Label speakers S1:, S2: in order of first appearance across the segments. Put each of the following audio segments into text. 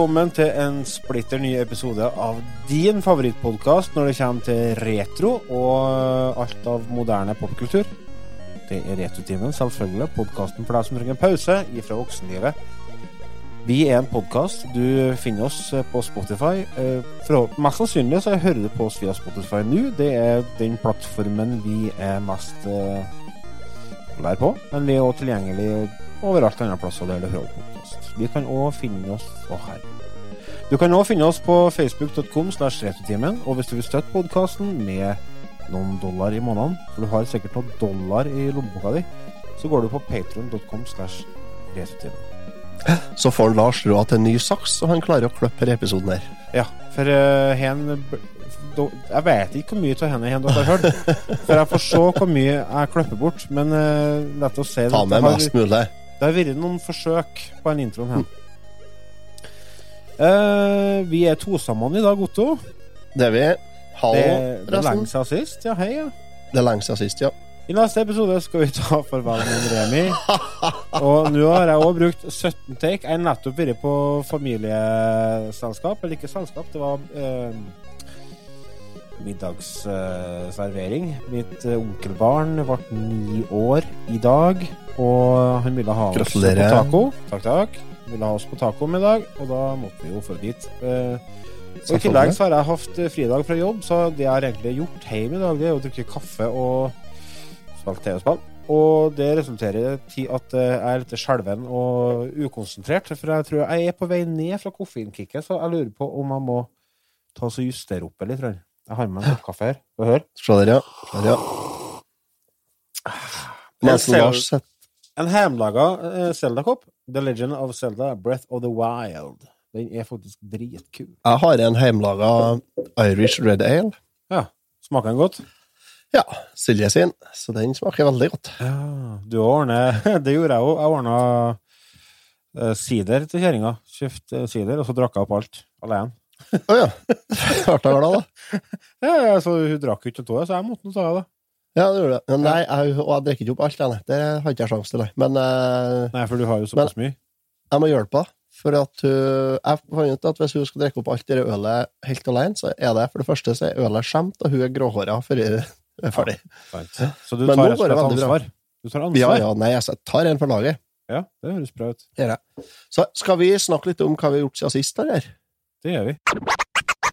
S1: velkommen til en splitter ny episode av din favorittpodkast når det kommer til retro og alt av moderne popkultur. Det er Retrotimen, selvfølgelig. Podkasten for deg som trenger en pause ifra voksenlivet. Vi er en podkast. Du finner oss på Spotify. Eh, mest sannsynlig så hører du på oss via Spotify nå. Det er den plattformen vi er mest eh, på. Men vi er òg tilgjengelig overalt andre plasser der du hører podkast. Vi kan òg finne oss Å, her. Du kan òg finne oss på facebook.com slash retrotimen, og hvis du vil støtte podkasten med noen dollar i måneden, for du har sikkert noen dollar i lommeboka di, så går du på patron.com slash retrotimen.
S2: Så får Lars råd til en ny saks, og han klarer å klippe denne episoden her.
S1: Ja, for uh, hen Jeg vet ikke hvor mye av henne hen dere har hørt, for jeg får se hvor mye jeg klipper bort, men uh, lett å si.
S2: Ta med mest mulig.
S1: Det har vært noen forsøk på den introen her. Uh, vi er to sammen i dag, Otto.
S2: Det er vi. Hallo,
S1: Det, det er lenge siden sist. Ja, hei, ja.
S2: Det er lenge siden sist, ja.
S1: I neste episode skal vi ta farvel med Remi. Og nå har jeg òg brukt 17 take. Jeg har nettopp vært på familieselskap. Eller ikke selskap, det var eh, middagsservering. Mitt eh, onkelbarn ble ni år i dag, og han ville ha oss på taco. Takk, takk. Han ville ha oss på taco i dag, og da måtte vi jo få dit. Eh, og I tillegg så har jeg hatt fridag fra jobb, så det jeg har egentlig gjort hjemme i dag, det er å drikke kaffe og spille TV-spill. Og det resulterer i at eh, jeg er litt skjelven og ukonsentrert. For jeg tror jeg er på vei ned fra koffeinkicket, så jeg lurer på om jeg må ta og justere opp litt. tror jeg. Jeg har med meg en kaffe her. Få høre.
S2: Se der, ja. Der, ja. Lars sitter
S1: En hjemmelaga uh, Zelda-kopp. The Legend of Zelda Breath of the Wild. Den er faktisk dritkul.
S2: Jeg har en hjemmelaga Irish Red Ale.
S1: Ja. Smaker den godt?
S2: Ja, Silje sin. Så den smaker veldig godt.
S1: Ja, du ordner Det gjorde jeg òg. Jeg ordna uh, sider til kjerringa. Kjøpte sider, og så drakk jeg opp alt alene.
S2: Å ja. Ble jeg glad, da?
S1: Ja, så Hun drakk ikke av det, så jeg måtte ta det.
S2: Ja, det gjorde det. Men nei, jeg, og jeg drikker ikke opp alt, jeg. Det har ikke jeg sjanse til, nei. Men eh,
S1: Nei, for du har jo såpass mye.
S2: jeg må hjelpe henne. For at hun Jeg fant ut at hvis hun skal drikke opp alt det ølet helt alene, så er det for det første så er ølet skjemt, og hun er gråhåra før hun er ferdig.
S1: Ja, Så du tar rett og slett ansvar? Du tar ansvar?
S2: Ja, ja, nei, jeg tar en for laget.
S1: Ja, det høres bra ut.
S2: Så skal vi snakke litt om hva vi har gjort siden sist, eller?
S1: Det gjør vi.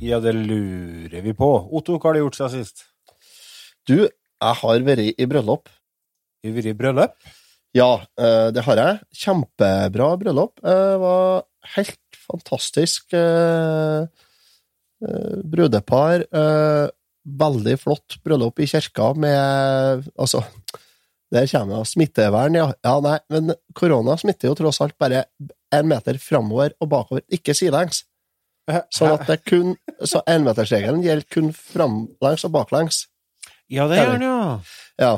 S1: Ja, det lurer vi på. Otto, hva har du gjort siden sist?
S2: Du, jeg har vært i bryllup.
S1: Du har vært i bryllup.
S2: Ja, eh, det har jeg. Kjempebra bryllup. Det var helt fantastisk. eh, eh, Brudepar. eh, Veldig flott bryllup i kirka med Altså, der kommer jo smittevern, ja. Ja, nei, men korona smitter jo tross alt bare en meter framover og bakover, ikke sidelengs. Sånn at det kun Så énmetersregelen gjelder kun framlengs og baklengs.
S1: Ja, det gjør den, ja.
S2: Ja.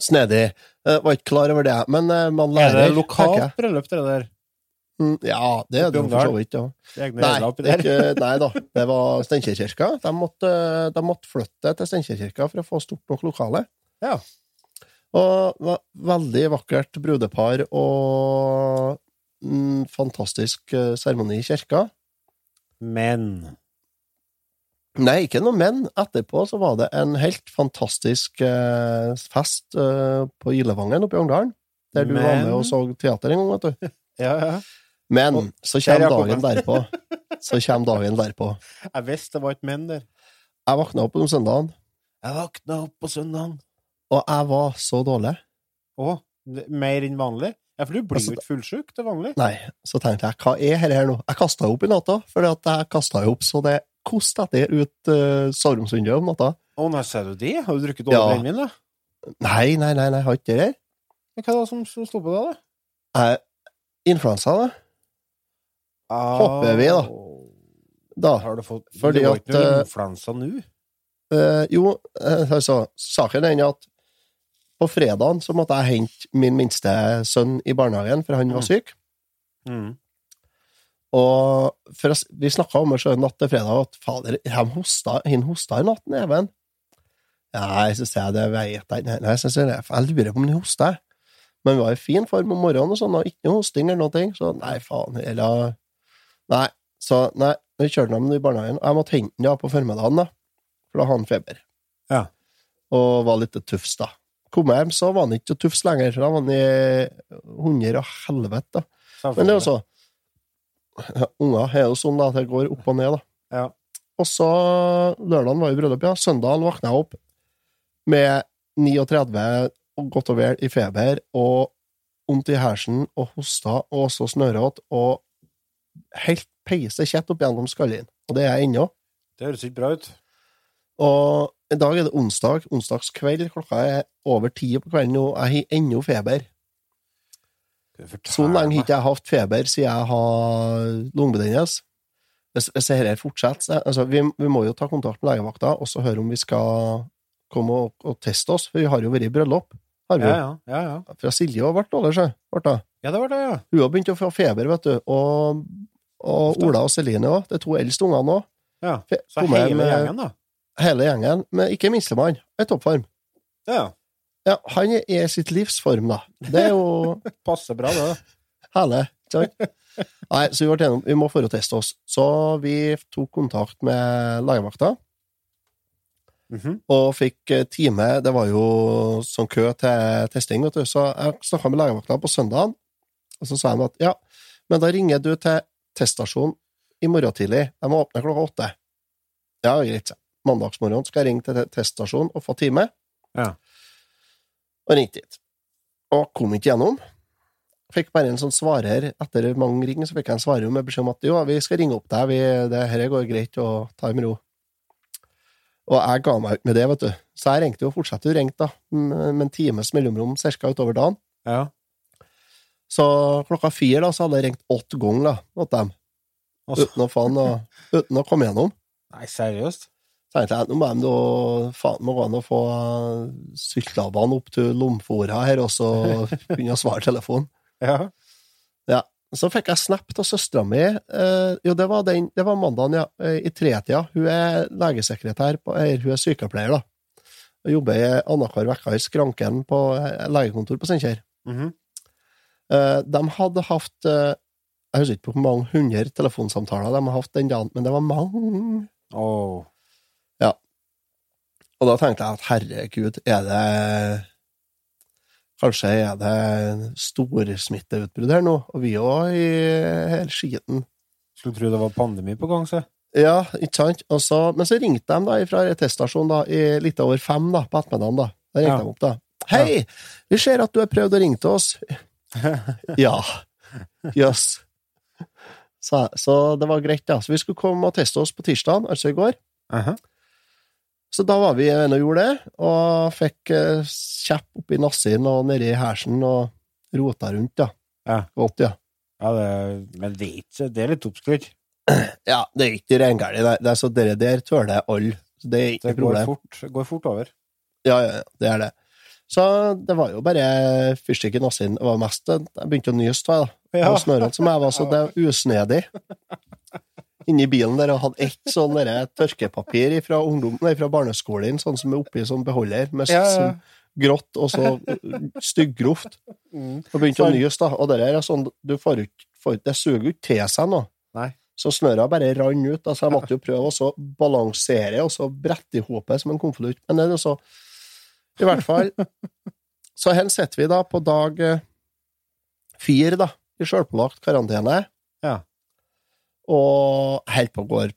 S2: Snedig. Jeg var ikke klar over det, men man lærer.
S1: Er
S2: det
S1: lokalt bryllup, det der?
S2: Mm, Ja, det er det for så vidt, ja. Nei, ikke, nei da, det var Steinkjerkirka. De de måtte flytte til Steinkjerkirka for å få stort nok lokale.
S1: Ja.
S2: Og det var veldig vakkert brudepar og mm, fantastisk eh, seremoni i kirka.
S1: Men
S2: Nei, ikke noe men. Etterpå så var det en helt fantastisk eh, fest eh, på Gillevangen oppe i Ongdalen. Der du var med og så teater en gang, vet du.
S1: Ja, ja.
S2: Men
S1: Og-
S2: så kommer dagen derpå. Så kommer dagen derpå.
S1: Jeg visste det var et men der.
S2: Jeg våkna opp om søndagen,
S1: Jeg våkna opp på søndagen.
S2: og jeg var så dårlig.
S1: Å, mer enn vanlig? Ja, for du blir
S2: Altså,
S1: jo ikke fullsjuk til vanlig.
S2: Nei, så tenkte jeg, hva er dette her nå? Jeg kasta opp i natta, for jeg kasta opp så det koste etter ut uh, soveromsvinduet om natta.
S1: Å, nei, ser du det? Har du drukket
S2: Ja.
S1: dårlig brennevin, da?
S2: Nei, nei, nei, nei, jeg har ikke det der.
S1: Men Hva er det som, som sto på deg, da?
S2: Eh, Influensa, da. Håper vi, da. da.
S1: Har du fått
S2: Fordi
S1: Det var ikke noe
S2: eh,
S1: influensa nå?
S2: Eh, jo, eh, altså, saken er at på fredagen så måtte jeg hente min minste sønn i barnehagen, for han var
S1: Mm.
S2: syk.
S1: Mm.
S2: Og for, vi snakka om det sjøl natt til fredag, at fader, han hosta, han hosta i natten, Even. Nei, så sier jeg det, vet jeg. Nei, så sier jeg, jeg lurer på om han hosta. Men vi var i fin form om morgenen, og sånn, og ikke noe hosting eller noe. Så nei, faen, eller Nei, så nei, vi kjørte ham i barnehagen. Jeg måtte hente ham ja, på formiddagen, da, for da hadde han feber.
S1: Ja.
S2: Og var litt tufs, da. Kom jeg hjem, så var han ikke tufs lenger, da var han i hundre og helvete. Men det er jo så Unger er jo sånn da, det går opp og ned, da.
S1: Ja.
S2: Og så Lørdagen var jo bryllup, ja. Søndagen våkna jeg opp med 39 og godt og vel i feber og vondt i hersen og hosta og så snørrete og helt peise kjett opp gjennom skallen. Og det er jeg ennå.
S1: Det høres ikke bra ut.
S2: Og i dag er det onsdag. Onsdagskveld. Klokka er over ti på kvelden, og jeg har ennå feber. Så lenge har
S1: jeg
S2: ikke jeg hatt feber siden jeg har lungebetennelse. Hvis, hvis dette fortsetter altså, vi, vi må jo ta kontakt med legevakta og så høre om vi skal komme og, og teste oss, for vi har jo vært i bryllup. Har vi
S1: Ja, ja. ja, ja.
S2: Fra Silje har vært dårlig, sjø.
S1: Ja, det var det, ja.
S2: Hun har begynt å få feber, vet du. Og, og Ola og Celine òg. De to eldste ungene òg.
S1: ja. Så hele
S2: med-
S1: gjengen, da.
S2: Hele gjengen. Men ikke minstemann. Er toppform.
S1: Ja.
S2: Ja, han er sitt livsform, da. Det er jo
S1: Passer bra, det.
S2: Herlig. ikke sant? Nei, så vi ble enige om vi må for å teste oss. Så vi tok kontakt med legevakta
S1: Mhm.
S2: og fikk eh, time. Det var jo sånn kø til testing, vet du. Så jeg snakka med legevakta på søndagen, og så sa de at ja, men da ringer du til teststasjonen i morgen tidlig. De må åpne klokka åtte. Ja, greit. sa. Mandagsmorgen skal jeg ringe til teststasjonen og få time.
S1: Ja.
S2: Og ringte dit. Og kom ikke gjennom. Fikk bare en sånn svarer. Etter mange ring så fikk jeg en svarer med beskjed om at jo, vi skal ringe opp deg, vi, det her går greit, og ta det med ro. Og jeg ga meg ut med det, vet du. Så jeg ringte jo og fortsatte å ringe, da, med en times mellomrom cirka utover dagen.
S1: Ja.
S2: Så klokka fire da, så hadde jeg ringt åtte ganger da, åt dem,
S1: Og
S2: uten å, faen, å, uten å komme gjennom.
S1: Nei, seriøst?
S2: Så tenkte jeg, nå må de da faen gå an å få syltlabbene opp til Lomfora her, og så begynne å svare telefonen.
S1: Ja.
S2: Så fikk jeg snap av søstera mi. Eh, jo, det var, den, det var mandagen, ja. eh, I tretida. Hun er legesekretær, på, eller hun er sykepleier, da. Og jobber annenhver uke i skranken på eh, legekontor på Steinkjer.
S1: Mhm.
S2: Eh, de hadde hatt eh, Jeg husker ikke på hvor mange hundre telefonsamtaler de hadde hatt den dagen, men det var mange.
S1: Åh.
S2: Og da tenkte jeg at herregud, er det Kanskje er det storsmitteutbrudd her nå, og vi òg i hele skiten.
S1: Skulle tro det var pandemi på gang, se.
S2: Ja, ikke sant? Og så, men så ringte de da fra teststasjonen da, i litt over fem da, på ettermiddagen. da. Da ringte
S1: Ja.
S2: de opp da. Hei, vi ser at du har prøvd å ringe til oss. ja. Jøss. Så, så det var greit, da. Så vi skulle komme og teste oss på tirsdag, altså i går.
S1: Aha.
S2: Så da var vi inne og gjorde det, og fikk eh, kjepp oppi nassen og nedi hersen og rota rundt, ja.
S1: Ja.
S2: Godt, ja.
S1: Ja, det, men det er ikke Det er litt oppskrytt.
S2: Ja, det er ikke reingæli, Det, det er så dere der tøler alle. Det er ikke
S1: Det går
S2: problem.
S1: fort, går fort over.
S2: Ja, ja, ja, det er det. Så det var jo bare fyrstikk i nassen. Det var mest Jeg begynte å nyse, da.
S1: Ja.
S2: var snørrete som jeg var, så det er usnedig. Inni bilen der og hadde ett sånn tørkepapir fra, ungdom, nei, fra barneskolen, sånn som er oppi sånn beholder, med
S1: Ja, ja.
S2: grått og så styggroft.
S1: Mm.
S2: Og begynte å nyse, da. Og det der er sånn du får ut, får- Det suger ikke til seg noe.
S1: Nei.
S2: Så snørra bare rant ut. Altså, jeg måtte jo prøve å balansere og så brette i hopet som en konvolutt. Men det er så I hvert fall. Så her sitter vi da på dag eh, fire, da, i sjølpålagt karantene.
S1: Ja.
S2: Og helt på går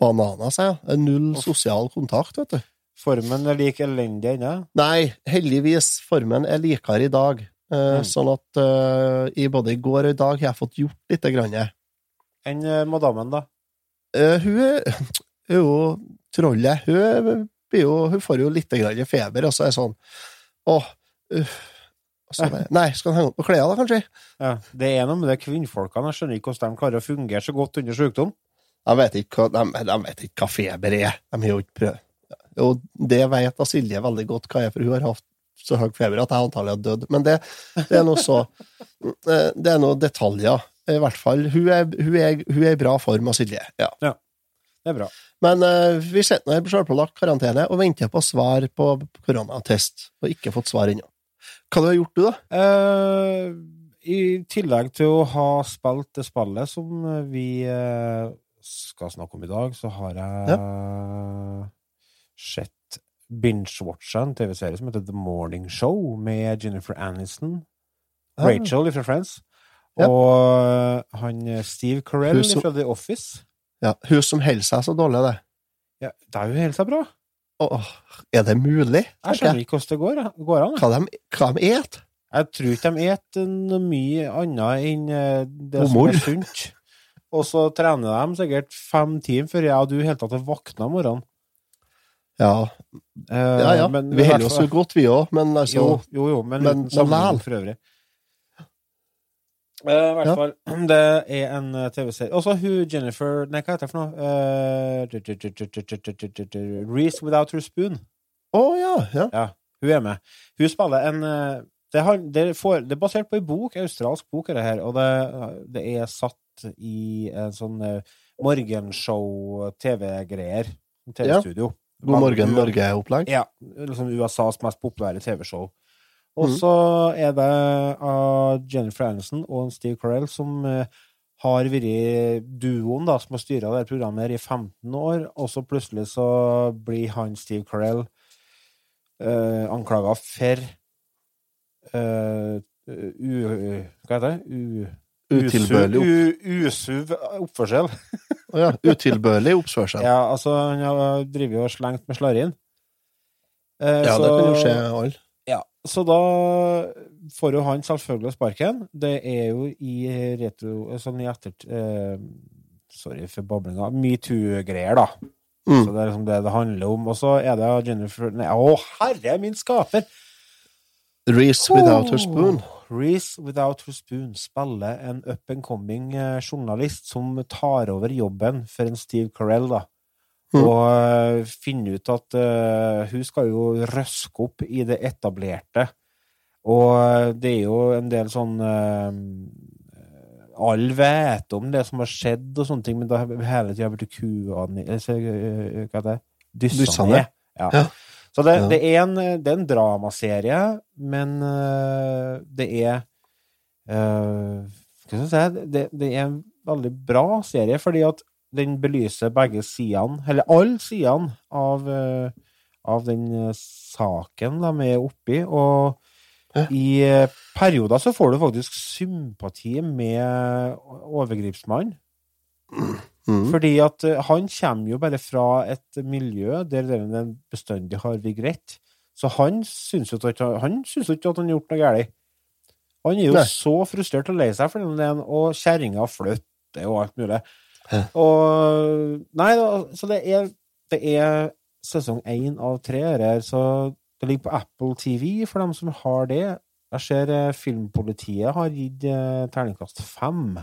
S2: bananas, jeg. Er Null sosial kontakt, vet du.
S1: Formen er like elendig ennå.
S2: Nei, heldigvis, formen er likere i dag. Eh,
S1: Mm.
S2: Sånn at uh, i både i går og i dag har jeg fått gjort lite grann.
S1: Enn uh, madammen, da?
S2: Uh, hun er jo trollet. Hun, jo, hun får jo lite grann feber, og så er det sånn Åh, oh, Og Nei, skal han henge opp på klærne, da, kanskje?
S1: Ja, Det er noe med det kvinnfolkene. Jeg skjønner ikke hvordan de klarer å fungere så godt under sykdom.
S2: De vet ikke hva, de, de vet ikke hva feber er. De har jo ikke prøvd. Og det vet da Silje veldig godt hva er, for hun har hatt så høy feber at jeg antagelig har dødd. Men det, det er noe så eh, Det er nå detaljer. I hvert fall. Hun er, hun er, hun er i bra form Silje. Ja.
S1: Det er bra.
S2: Men uh, vi sitter nå på selvpålagt karantene og venter på svar på koronatest. Og ikke fått svar ennå. Hva har du gjort, du, da?
S1: Eh, I tillegg til å ha spilt det spillet som vi eh, skal snakke om i dag, så har jeg sett binge-watcha en TV-serie som heter The Morning Show, med Jennifer Aniston,
S2: Ah.
S1: Rachel fra Friends,
S2: Ja.
S1: og han Steve Carell
S2: som-
S1: fra The Office.
S2: Ja, Hun som holder seg så dårlig, det.
S1: Ja, det er jo helt seg bra.
S2: Åh, er det mulig?
S1: Jeg skjønner ikke hvordan det går, går an.
S2: Hva de, hva de et?
S1: Jeg tror ikke de et noe mye annet enn det det som er sunt. Og så trener de sikkert fem timer før jeg og du i hele tatt er våkna om morgenen.
S2: Ja,
S1: Eh,
S2: ja. ja.
S1: men-
S2: vi holder oss jo godt, vi òg, men altså
S1: Jo, jo, jo, men,
S2: men- men
S1: for øvrig. Eh, I hvert fall, det er en eh, TV-serie. Også hun Jennifer Nei, hva heter det for noe? Uh, Reece Without Her Spoon.
S2: Å ja, ja.
S1: Hun er med. Hun spiller en eh, det, er det er basert på en bok, en australsk bok, er det her, og det, det er satt i en sånn morgenshow-TV-greier. TV-studio.
S2: God morgen, Norge-opplegg.
S1: Ja. Liksom USAs mest populære TV-show. Og
S2: så
S1: så er det av Jennifer Aniston og Steve Carell som eh, har vært duoen da, som har styra dette programmet her i 15 år, og så plutselig så blir han Steve Carell uh, anklaga for eh, u... Hva heter det? U,
S2: Utilbørlig
S1: u- Usuv oppførsel.
S2: Ja, utilbørlig oppførsel. Ja,
S1: Ja, altså, han har drevet og slengt med slarien. Eh,
S2: det
S1: så-
S2: kan jo skje alle.
S1: Så da får jo han selvfølgelig sparken. Det er jo i retro Sånn i etter... Eh, sorry for bablinga. Metoo-greier, da.
S2: Mm.
S1: Så det er liksom det det handler om. Og så er det Jennifer Nei, Å, herre min skaper!
S2: Reece without her spoon.
S1: Reece Without Her Spoon spiller en up and coming eh, journalist som tar over jobben for en Steve Carell, da.
S2: Mm.
S1: Og finne ut at uh, hun skal jo røske opp i det etablerte. Og eh, det er jo en del sånn uh, Alle vet om det som har skjedd og sånne ting, men da har hele tida blitt kua eh, Hva? Dyssa ned. Ja.
S2: Ja.
S1: Så det, det, er en, det er en dramaserie, men uh, det er eh, Hva skal jeg si? Det, det er en veldig bra serie, fordi at den belyser begge sidene, eller alle sidene, av, eh, av den eh, saken de er oppi. Og
S2: Hæ?
S1: i eh, perioder så får du faktisk sympati med overgripsmannen.
S2: Mm.
S1: Fordi at han kommer jo bare fra et miljø der den bestandig har vært greit. Så han syns jo ikke, han har gjort noe galt. Han er jo
S2: Nei.
S1: så frustrert og lei seg for den og kjerringa flytter og alt mulig.
S2: Ja.
S1: Og Nei, så det er, det er sesong én av tre her, så det ligger på Apple TV for dem som har det. Jeg ser eh, Filmpolitiet har gitt eh, terningkast fem.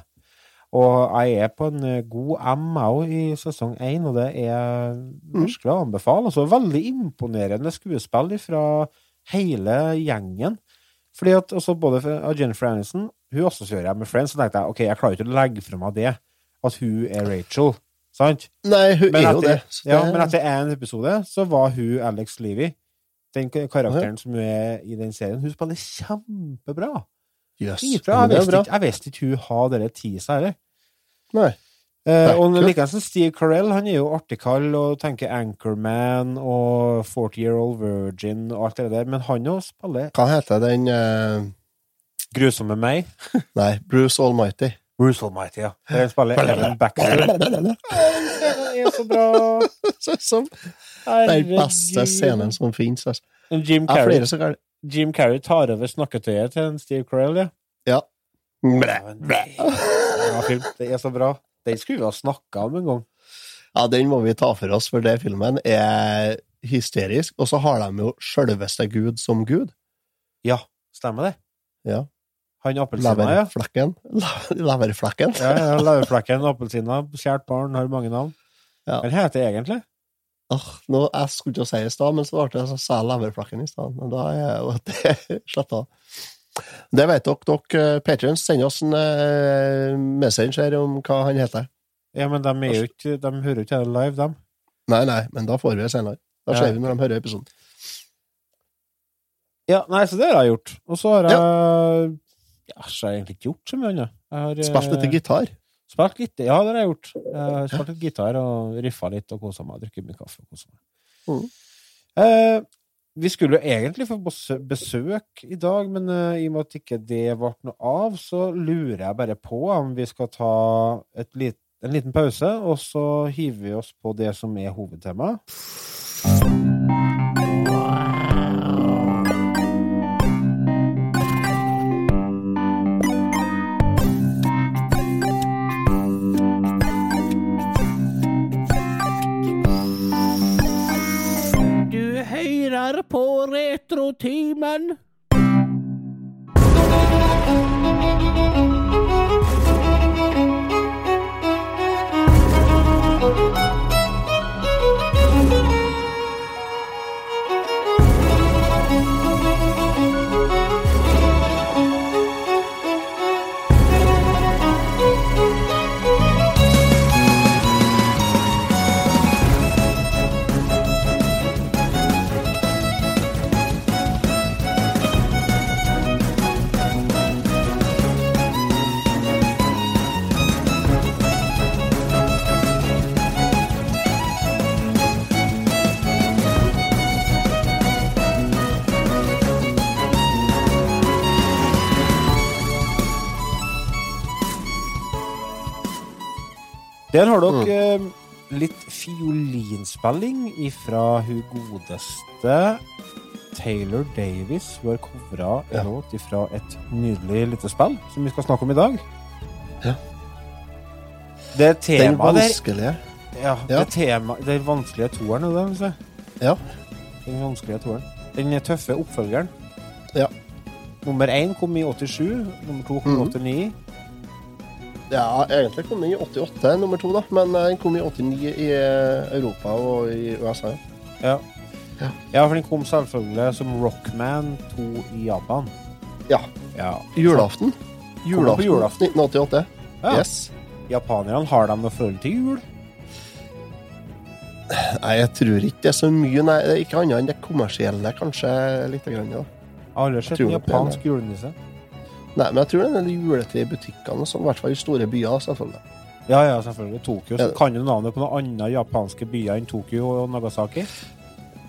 S1: Og jeg er på en eh, god M òg i sesong én, og det er virkelig å anbefale. Altså, veldig imponerende skuespill fra hele gjengen. Fordi at også både Jennifer Aniston Hun assosierer jeg med Friends, og tenkte jeg ok, jeg klarer ikke å legge fra meg det. At hun er Rachel. Sant?
S2: Nei, hun
S1: Men
S2: er jo det. så
S1: ja,
S2: det-
S1: men etter én episode så var hun Alex Levy. Den karakteren som hun er i den serien. Hun spiller kjempebra. Yes.
S2: Ifra,
S1: Jeg visste ikke, jeg visste ikke hun har dere tisa heller.
S2: Nei.
S1: Eh, og likeens som Steve Carell, han er jo artigkall og tenker Anchorman og 40 Year Old Virgin og alt det der, men han òg spiller
S2: Hva heter den uh...
S1: Grusomme meg.
S2: Nei, Bruce Almighty.
S1: Bruce Almighty, ja. Der han spiller Ellen Baxter. Det er så bra!
S2: Som den beste scenen som finnes. Altså.
S1: Jim Carrey, Jim Carrey tar over snakketøyet til en Steve Carell, ja.
S2: Ja.
S1: Det er bra film. Det er så bra. Den skulle vi ha snakka om en gang.
S2: Ja, den må vi ta for oss, for det filmen er hysterisk. Og så har de jo sjølveste Gud som Gud.
S1: Ja, stemmer det.
S2: Ja.
S1: Han appelsina, ja.
S2: Leverflekken. Leverflekken.
S1: ja, ja Leverflekken, appelsina, kjært barn, har mange navn.
S2: Ja.
S1: Hva heter det egentlig?
S2: Åh, nå, jeg skulle ikke si i stad, men så ble det så sa jeg leverflekken i stad. Men da er jo det sletta. Det vet dere, dere patrions. Send oss en eh, message her om hva han heter.
S1: Ja, men de, er jo ikke, de hører jo ikke det live, dem.
S2: Nei, nei, men da får vi det senere. Da ser vi når de hører episoden.
S1: Ja, nei, så det har jeg gjort. Og så har jeg Ja, har jeg egentlig ikke gjort så mye annet. Har eh,
S2: Spilt litt gitar.
S1: Spilt litt, ja, det har jeg gjort. Jeg har spilt litt gitar og riffa litt og kosa meg. Drukket mye kaffe og kosa meg.
S2: Mm.
S1: Eh, vi skulle jo egentlig få besøk i dag, men eh, i og med at ikke det ble noe av, så lurer jeg bare på om vi skal ta et lit, en liten pause, og så hiver vi oss på det som er hovedtemaet. På Retrotimen. Der har dere mm. litt fiolinspilling ifra hun godeste Taylor Davis. Hun har covra en
S2: Ja.
S1: låt ifra et nydelig lite spill som vi skal snakke om i dag.
S2: Ja.
S1: Det temaet der
S2: vanskelige.
S1: ja,
S2: Ja.
S1: det tema, Den vanskelige toeren, er det det?
S2: Ja.
S1: Den vanskelige toeren. Den tøffe oppfølgeren.
S2: Ja.
S1: Nummer én kom i 87, nummer to kom i
S2: Mhm.
S1: 89.
S2: Ja, egentlig kom den i 88, nummer to, da. Men eh, den kom i 89 i eh, Europa og i USA.
S1: Ja.
S2: Ja.
S1: ja, for den kom selvfølgelig som Rockman 2 i Japan.
S2: Ja.
S1: ja.
S2: Julaften.
S1: Julaften, på julaften.
S2: 1988.
S1: Ja.
S2: Yes.
S1: Japanerne, har de noe forhold til jul?
S2: Nei, jeg tror ikke det er så mye. Nei, det er ikke annet enn det kommersielle, kanskje. Litt grann, ja.
S1: Jeg har aldri sett japansk julenisse.
S2: Nei, men jeg tror det er en del juletre i butikkene, sånn, i hvert fall i store byer. selvfølgelig.
S1: Ja, ja, selvfølgelig. Tokyo. Så kan du navnet på noen andre japanske byer enn Tokyo og Nagasaki?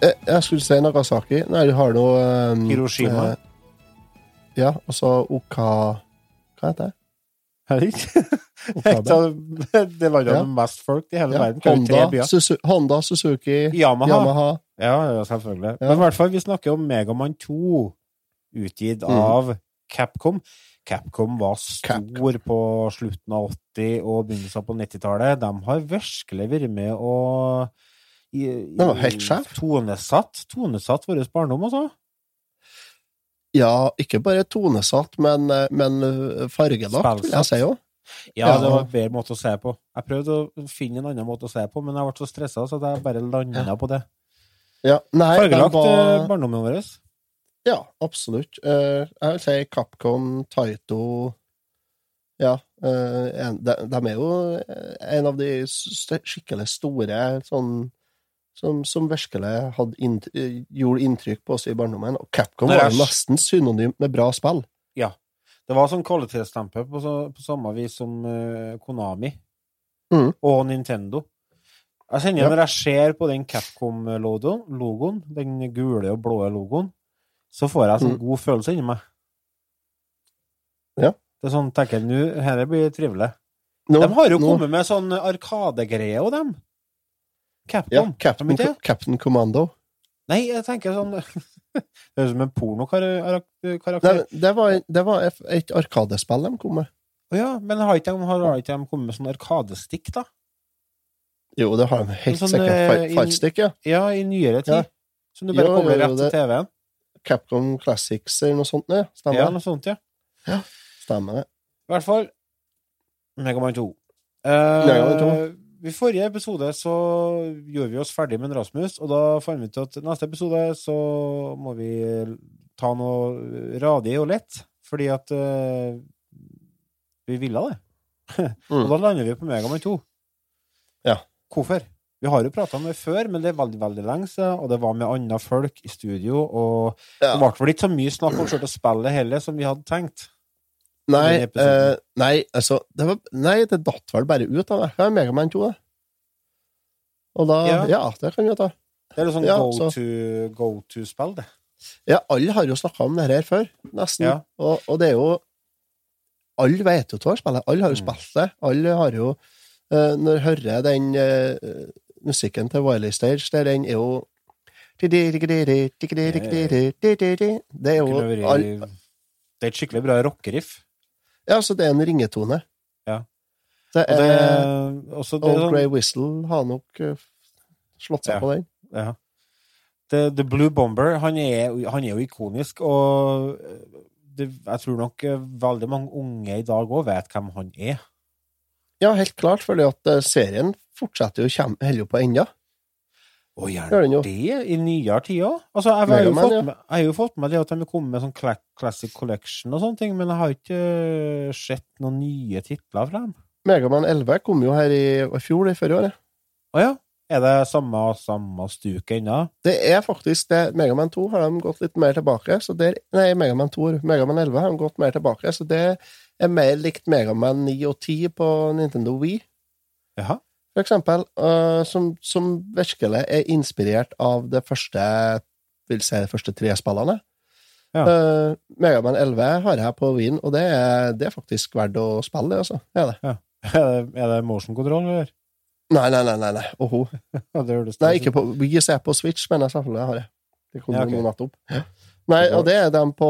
S2: Jeg, jeg skulle si Nagasaki. Nei, du har noe um,
S1: Hiroshima.
S2: eh, ja, og så Oka... Hva heter det?
S1: Jeg det ikke? Det landet
S2: Ja.
S1: med mest folk i hele
S2: Ja,
S1: verden.
S2: Honda. Honda, Suzuki,
S1: Yamaha.
S2: Yamaha.
S1: Ja, ja, selvfølgelig.
S2: Ja.
S1: Men i hvert fall, vi snakker om Megaman 2, utgitt
S2: Mm.
S1: av Capcom. Capcom var stor
S2: Capcom.
S1: på slutten av 80- og begynnelsen på 90-tallet. De har virkelig vært med og i, i. Tonesatt, tonesatt vår barndom, altså.
S2: Ja, ikke bare tonesatt, men, men fargelagt, vil jeg si òg.
S1: Ja, det var en bedre måte å se på. Jeg prøvde å finne en annen måte å se på, men jeg ble så stressa, så jeg bare landa
S2: Ja.
S1: på det.
S2: Ja, nei,
S1: Fargelagt
S2: var-
S1: eh, barndommen vår.
S2: Ja, absolutt. Eh, jeg vil si Capcom, Taito Ja. eh, de, er jo eh, en av de skikkelig store sånn som, som virkelig hadde inn, eh, gjorde inntrykk på oss i barndommen. Og Capcom var jo nesten synonymt med bra spill. Ja.
S1: Det var sånn kvalitetsstempel på, så, på samme vis som uh, Konami
S2: mm.
S1: og Nintendo. Jeg kjenner
S2: Ja.
S1: Når jeg ser på den Capcom-logoen, logoen, den gule og blå logoen, så får jeg sånn
S2: Mhm.
S1: god følelse inni meg.
S2: Ja.
S1: Det er sånn, tenker jeg, nå, dette blir trivelig.
S2: Nå-
S1: De har jo
S2: nå-
S1: kommet med sånn arkadegreier òg, dem.
S2: ja, Captain,
S1: de?
S2: Captain Commando.
S1: Nei, jeg tenker sånn Det er som en pornokarakter.
S2: Nei, det, var, det var et, arkadespill de kom med.
S1: Å ja, men har ikke de, har ikke de kommet med sånn arkadestikk, da?
S2: Jo, det har de helt
S1: Sånn,
S2: sikkert.
S1: eh,
S2: Fightstick, ja.
S1: Ja, i nyere tid.
S2: Ja.
S1: Som du bare
S2: Jo,
S1: kommer
S2: jo,
S1: rett til TV-en.
S2: Capcom Classics eller noe sånt. Ja, stemmer.
S1: Ja, noe sånt, ja.
S2: Ja. Stemmer det.
S1: I hvert fall Megaman 2. Uh,
S2: Megaman 2.
S1: I forrige episode så gjorde vi oss ferdig med en Rasmus, og da fant vi ut at neste episode så må vi ta noe radig og lett, fordi at uh, vi ville det.
S2: Mm.
S1: og da lander vi på Megaman 2.
S2: Ja.
S1: Hvorfor? Vi har jo prata om det før, men det er veldig veldig lenge siden, og det var med andre folk i studio, og
S2: Ja.
S1: det ble vel ikke så mye snakk om å spillet heller, som vi hadde tenkt.
S2: Nei, eh, nei, altså det var, Nei, det datt vel bare ut av meg. er Megaman 2, det. Og da
S1: Ja.
S2: Ja, det kan vi jo ta.
S1: Det er jo sånn
S2: Ja,
S1: go
S2: så-
S1: to- go to-spill, det.
S2: Ja, alle har jo snakka om det her før, nesten.
S1: Ja.
S2: Og, og det er jo Alle vet jo hva spillet Alle har jo
S1: Mm.
S2: spilt det. Alle har jo eh, Når jeg hører den eh, musikken til Wiley Stage, der den er jo Det er jo
S1: Det er et skikkelig bra rockeriff.
S2: Ja, så det er en ringetone.
S1: Ja.
S2: Det
S1: Og det,
S2: er
S1: også det er
S2: Old
S1: sånn,
S2: Grey Whistle har nok eh, slått seg
S1: Ja.
S2: på den.
S1: ja. The, The Blue Bomber, han er, han er jo ikonisk, og det, jeg tror nok eh, veldig mange unge i dag òg vet hvem han er.
S2: Ja, helt klart, fordi at eh, serien fortsetter jo, å holde på ennå.
S1: Å, gjør
S2: den
S1: det i nyere tider? Altså, jeg, har jo fått med, jeg har jo fått med det at de har kommet med sånn Classic Collection og sånne ting, men jeg har ikke eh, sett noen nye titler fra dem.
S2: Megaman 11 kom jo her i, i fjor, i forrige året.
S1: Å ja? Er det samme, samme stuket ennå?
S2: Det er faktisk det. Megaman 2 har de gått litt mer tilbake. Så der, nei, Megaman 2, Megaman 11 har de gått mer tilbake, så det er mer likt Megaman 9 og 10 på Nintendo Wii,
S1: Jaha.
S2: for eksempel, Uh, som, som virkelig er inspirert av det første vil si de første tre spillene.
S1: Ja.
S2: Uh, Megaman 11 har jeg på Wien, og det er, det er faktisk verdt å spille, det, altså. Er det.
S1: Er det, er det motion control, eller?
S2: Nei, nei, nei, nei, nei. Oho.
S1: Ja, det
S2: Nei, ikke på Wii, er på Switch, men jeg selvfølgelig har jeg. Det kom
S1: Ja,
S2: jo noen nettopp. Nei, og det er dem på,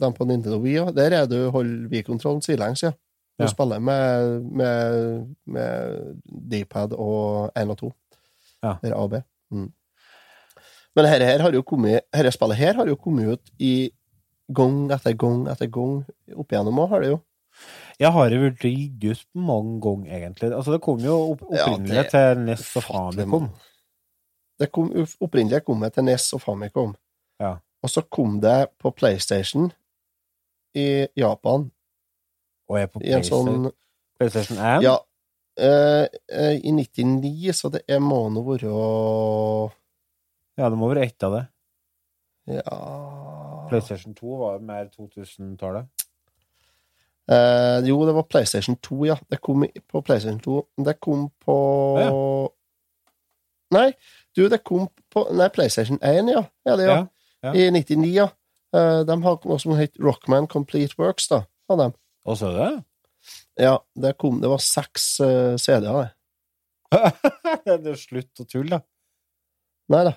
S2: dem på Nintendo Wii òg. Der er du holder Wii-kontrollen sidelengs, ja. Du
S1: Ja.
S2: spiller med, med, med D-pad og 1 og 2.
S1: Ja.
S2: Det er A og B. Mm. Men dette her har jo kommet Dette spillet her har jo kommet ut i gang etter gang etter gang opp igjennom òg, har det jo.
S1: Jeg har jo blitt gitt ut mange ganger, egentlig. Altså, det kom jo opp,
S2: Ja,
S1: opprinnelig
S2: det-
S1: til NES og Famicom.
S2: Det kom opprinnelig kom jeg til NES og Famicom.
S1: Ja.
S2: Og så kom det på PlayStation i Japan
S1: Og er på PlayStation,
S2: sånn
S1: PlayStation 1.
S2: Ja. eh, eh, I 99, så det er, må nå være
S1: Ja, det må være ett av det.
S2: Ja
S1: PlayStation 2 var jo mer 2000-tallet.
S2: Eh, jo, det var PlayStation 2, ja. Det kom på PlayStation 2. Det kom på Nei, du, det kom på Nei, PlayStation 1, ja. ja, det, ja.
S1: Ja, ja.
S2: I 99, ja. Eh, de har noe som heter Rockman Complete Works, da. Av dem.
S1: Og så det?
S2: Ja, det kom Det var seks uh, CD-er, det.
S1: det er slutt å tulle, da.
S2: Nei da.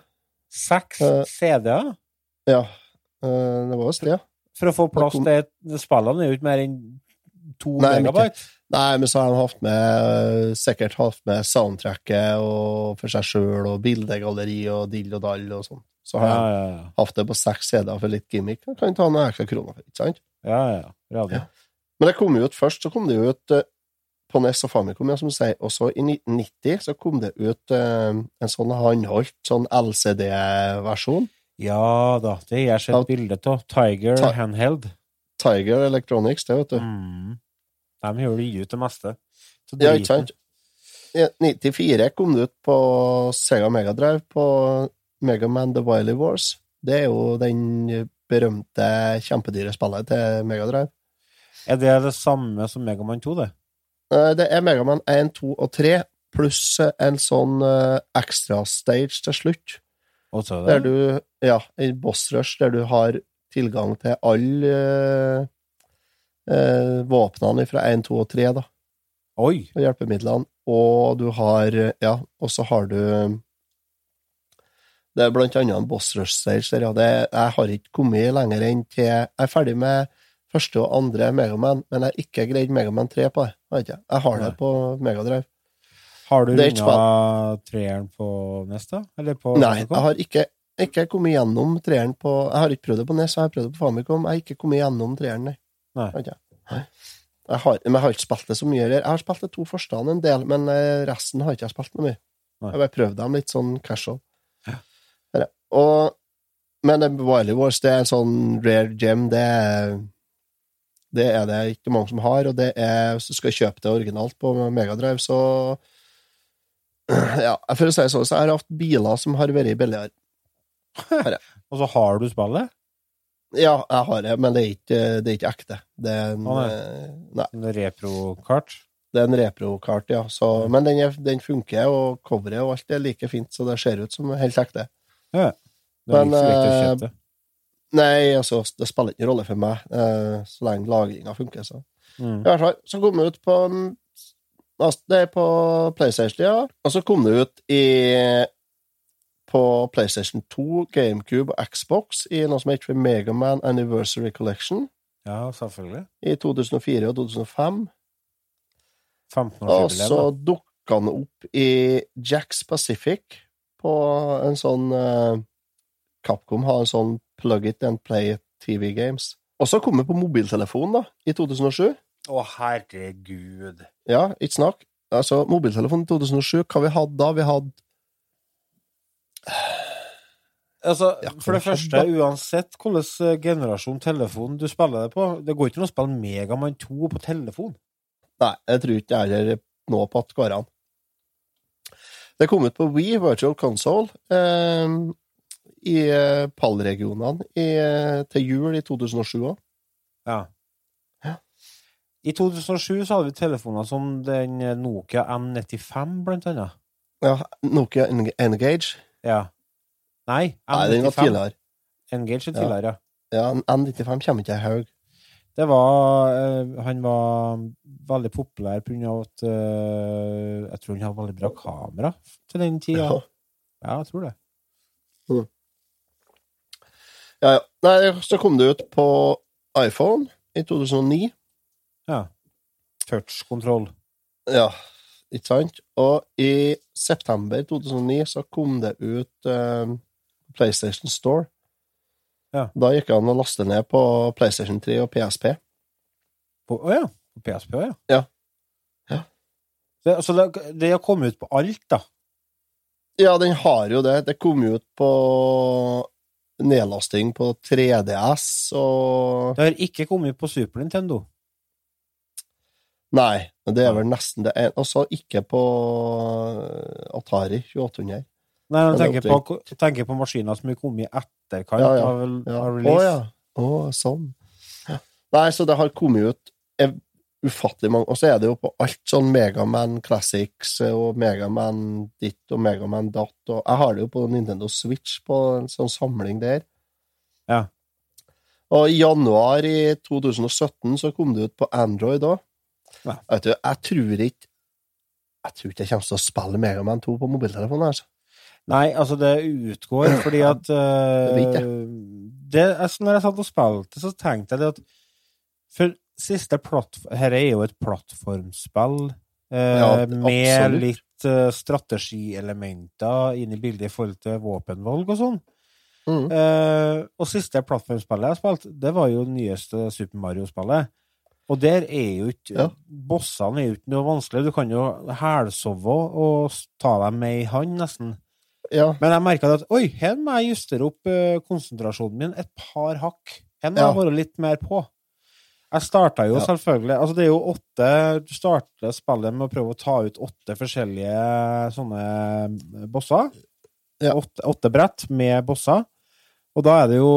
S1: Seks
S2: uh,
S1: CD-er?
S2: Ja. Uh, det var visst det, ja.
S1: For å få plass til Spillene er jo ikke mer enn to
S2: Nei,
S1: megabyte.
S2: Nei, men så har de hatt med sikkert hatt med soundtracket og for seg sjøl og bildegalleri og dill og dall og sånn. Så har
S1: Ja,
S2: de
S1: ja, ja.
S2: hatt det på seks CD-er for litt gimmick. Da Kan ta noen ekstra kroner for, ikke sant?
S1: ja, ja. Radio.
S2: Ja. Men det kom jo ut først, så kom det ut eh, på NES og Famicom, ja, som du sier. Og så i 1990 så kom det ut uh, en sånn håndholdt sånn LCD-versjon.
S1: Ja da, det har jeg sett bilde av. Tiger
S2: Ti
S1: Handheld.
S2: Tiger Electronics, det, vet du.
S1: Mm. De gjør det ut det meste. Så
S2: Ja, ikke sant? I 94 kom det ut på Sega Megadrive på Megaman The Wily Wars. Det er jo den berømte kjempedyre spillet til Megadrive.
S1: Er det det samme som Megaman 2, det?
S2: Eh, Det er Megaman 1, 2 og 3, pluss en sånn eh, ekstra stage til slutt. Der du, ja, en boss rush der du har tilgang til alle eh, eh, våpnene fra 1, 2 og 3, da.
S1: Oi!
S2: og hjelpemidlene, og du har Ja, og så har du Det er blant annet en boss rush stage der, ja. Det, jeg har ikke kommet lenger enn til Jeg er ferdig med første og andre Megaman, men jeg har ikke greid Megaman 3 på det. Jeg har det på Megadrive.
S1: Har du runda treeren på nesta? Eller på
S2: Nei,
S1: Famicom?
S2: jeg har ikke, ikke kommet gjennom treeren på Jeg har ikke prøvd det på NES, jeg har prøvd det på Famicom. Jeg har ikke kommet gjennom treeren, nei.
S1: Nei.
S2: Jeg har, men jeg har ikke spilt det så mye. Jeg har spilt de to første en del, men eh, resten har ikke jeg spilt noe mye.
S1: Nei.
S2: Jeg har bare prøvd dem litt sånn casual. Ja. Og, men Wiley Wars det er en sånn rare gem. Det er, det er det ikke mange som har, og det er, hvis du skal kjøpe det originalt på Megadrive, så Ja, for å si det sånn, så jeg har hatt biler som har vært billigere.
S1: Og så har du spillet?
S2: Ja, jeg har det, men det er ikke, det er ikke ekte. Det er en,
S1: ah, nei.
S2: eh, nei.
S1: En reprokart?
S2: Det er en repro-kart, ja. Så, men den, er, den funker, og coveret og alt er like fint, så det ser ut som helt ekte.
S1: Ja. Det er
S2: Men,
S1: ikke så
S2: eh. Nei, altså, det spiller ingen rolle for meg, eh, så lenge lagringa funker. Så.
S1: Mm.
S2: I hvert fall, så kom jeg ut på Det er på PlayStation, ja. Og så kom det ut i på PlayStation 2, GameCube og Xbox i noe som heter Megaman Anniversary Collection
S1: Ja, selvfølgelig.
S2: i 2004 og 2005.
S1: 15
S2: Og så dukka han opp i Jacks Pacific på en sånn uh, Capcom har en sånn plug it and play TV games. Og så kom det på mobiltelefon, da, i 2007.
S1: Å, herregud.
S2: Ja, ikke snakk. Altså, mobiltelefon i 2007, hva vi hadde da? Vi hadde
S1: Altså,
S2: Ja,
S1: for det første,
S2: skjedde
S1: uansett hvilken eh, generasjon telefon du spiller det på, det går ikke an å spille Megamann 2 på telefon.
S2: Nei, jeg tror ikke jeg heller nå på at går an. Det kom ut på Wii Virtual Console eh, i pallregionene eh, til jul i 2007 òg.
S1: Ja. I 2007 så hadde vi telefoner som den Nokia N95, blant annet.
S2: Ja, Nokia Eng- Engage.
S1: Ja. Nei,
S2: Nei, den var
S1: M95.
S2: tidligere.
S1: Engage er tidligere, ja.
S2: Ja, N95 kommer ikke jeg haug.
S1: Det var eh, Han var veldig populær på grunn av at eh, Jeg tror han hadde veldig bra kamera til den tida.
S2: Ja.
S1: Ja, jeg tror det.
S2: Ja, ja. Nei, så kom det ut på iPhone i 2009.
S1: Ja. Touch-kontroll.
S2: Ja, ikke sant? Og i september 2009 så kom det ut eh, PlayStation Store.
S1: Ja.
S2: Da gikk det an å laste ned på PlayStation 3 og PSP.
S1: Å oh, ja. På PSP ja.
S2: Ja. Ja.
S1: Det, så det, det har kommet ut på alt, da.
S2: Ja, den har jo det. Det kom jo ut på nedlasting på 3DS og
S1: Det har ikke kommet på Super Nintendo.
S2: Nei, det er vel nesten det. ene. Også ikke på Atari 2800.
S1: Nei, men tenker
S2: er
S1: på, tenker på maskiner som er kommet i etterkant
S2: Ja, ja.
S1: av,
S2: Ja.
S1: release.
S2: Å ja. Å, sånn. Nei, så det har kommet ut eh, ufattelig mange Og så er det jo på alt sånn Megaman Classics eh, og Megaman ditt og Megaman datt og Jeg har det jo på Nintendo Switch på en sånn samling der.
S1: Ja.
S2: Og i januar i 2017 så kom det ut på Android òg.
S1: Ja.
S2: Vet du, jeg tror ikke Jeg tror ikke jeg kommer til å spille Megaman 2 på mobiltelefonen. altså.
S1: Nei, altså, det utgår fordi at uh,
S2: det,
S1: det, altså, Når jeg satt og spilte, så tenkte jeg det at For siste plattform Her er jo et plattformspill uh,
S2: Ja,
S1: med litt uh, strategielementer inn i bildet i forhold til våpenvalg og sånn.
S2: Mm.
S1: Uh, og siste plattformspillet jeg spilte, det var jo det nyeste Super Mario-spillet. Og der er jo ikke
S2: Ja.
S1: Bossene er jo ikke noe vanskelig. Du kan jo hælsove og ta dem med i hand, nesten.
S2: Ja.
S1: Men jeg merka at oi, her må jeg justere opp eh, konsentrasjonen min et par hakk. Her må
S2: Ja.
S1: jeg være litt mer på. Jeg starta jo
S2: Ja.
S1: selvfølgelig Altså, det er jo åtte Du starter spillet med å prøve å ta ut åtte forskjellige sånne bosser.
S2: Ja.
S1: Åtte, åtte brett med bosser. Og da er det jo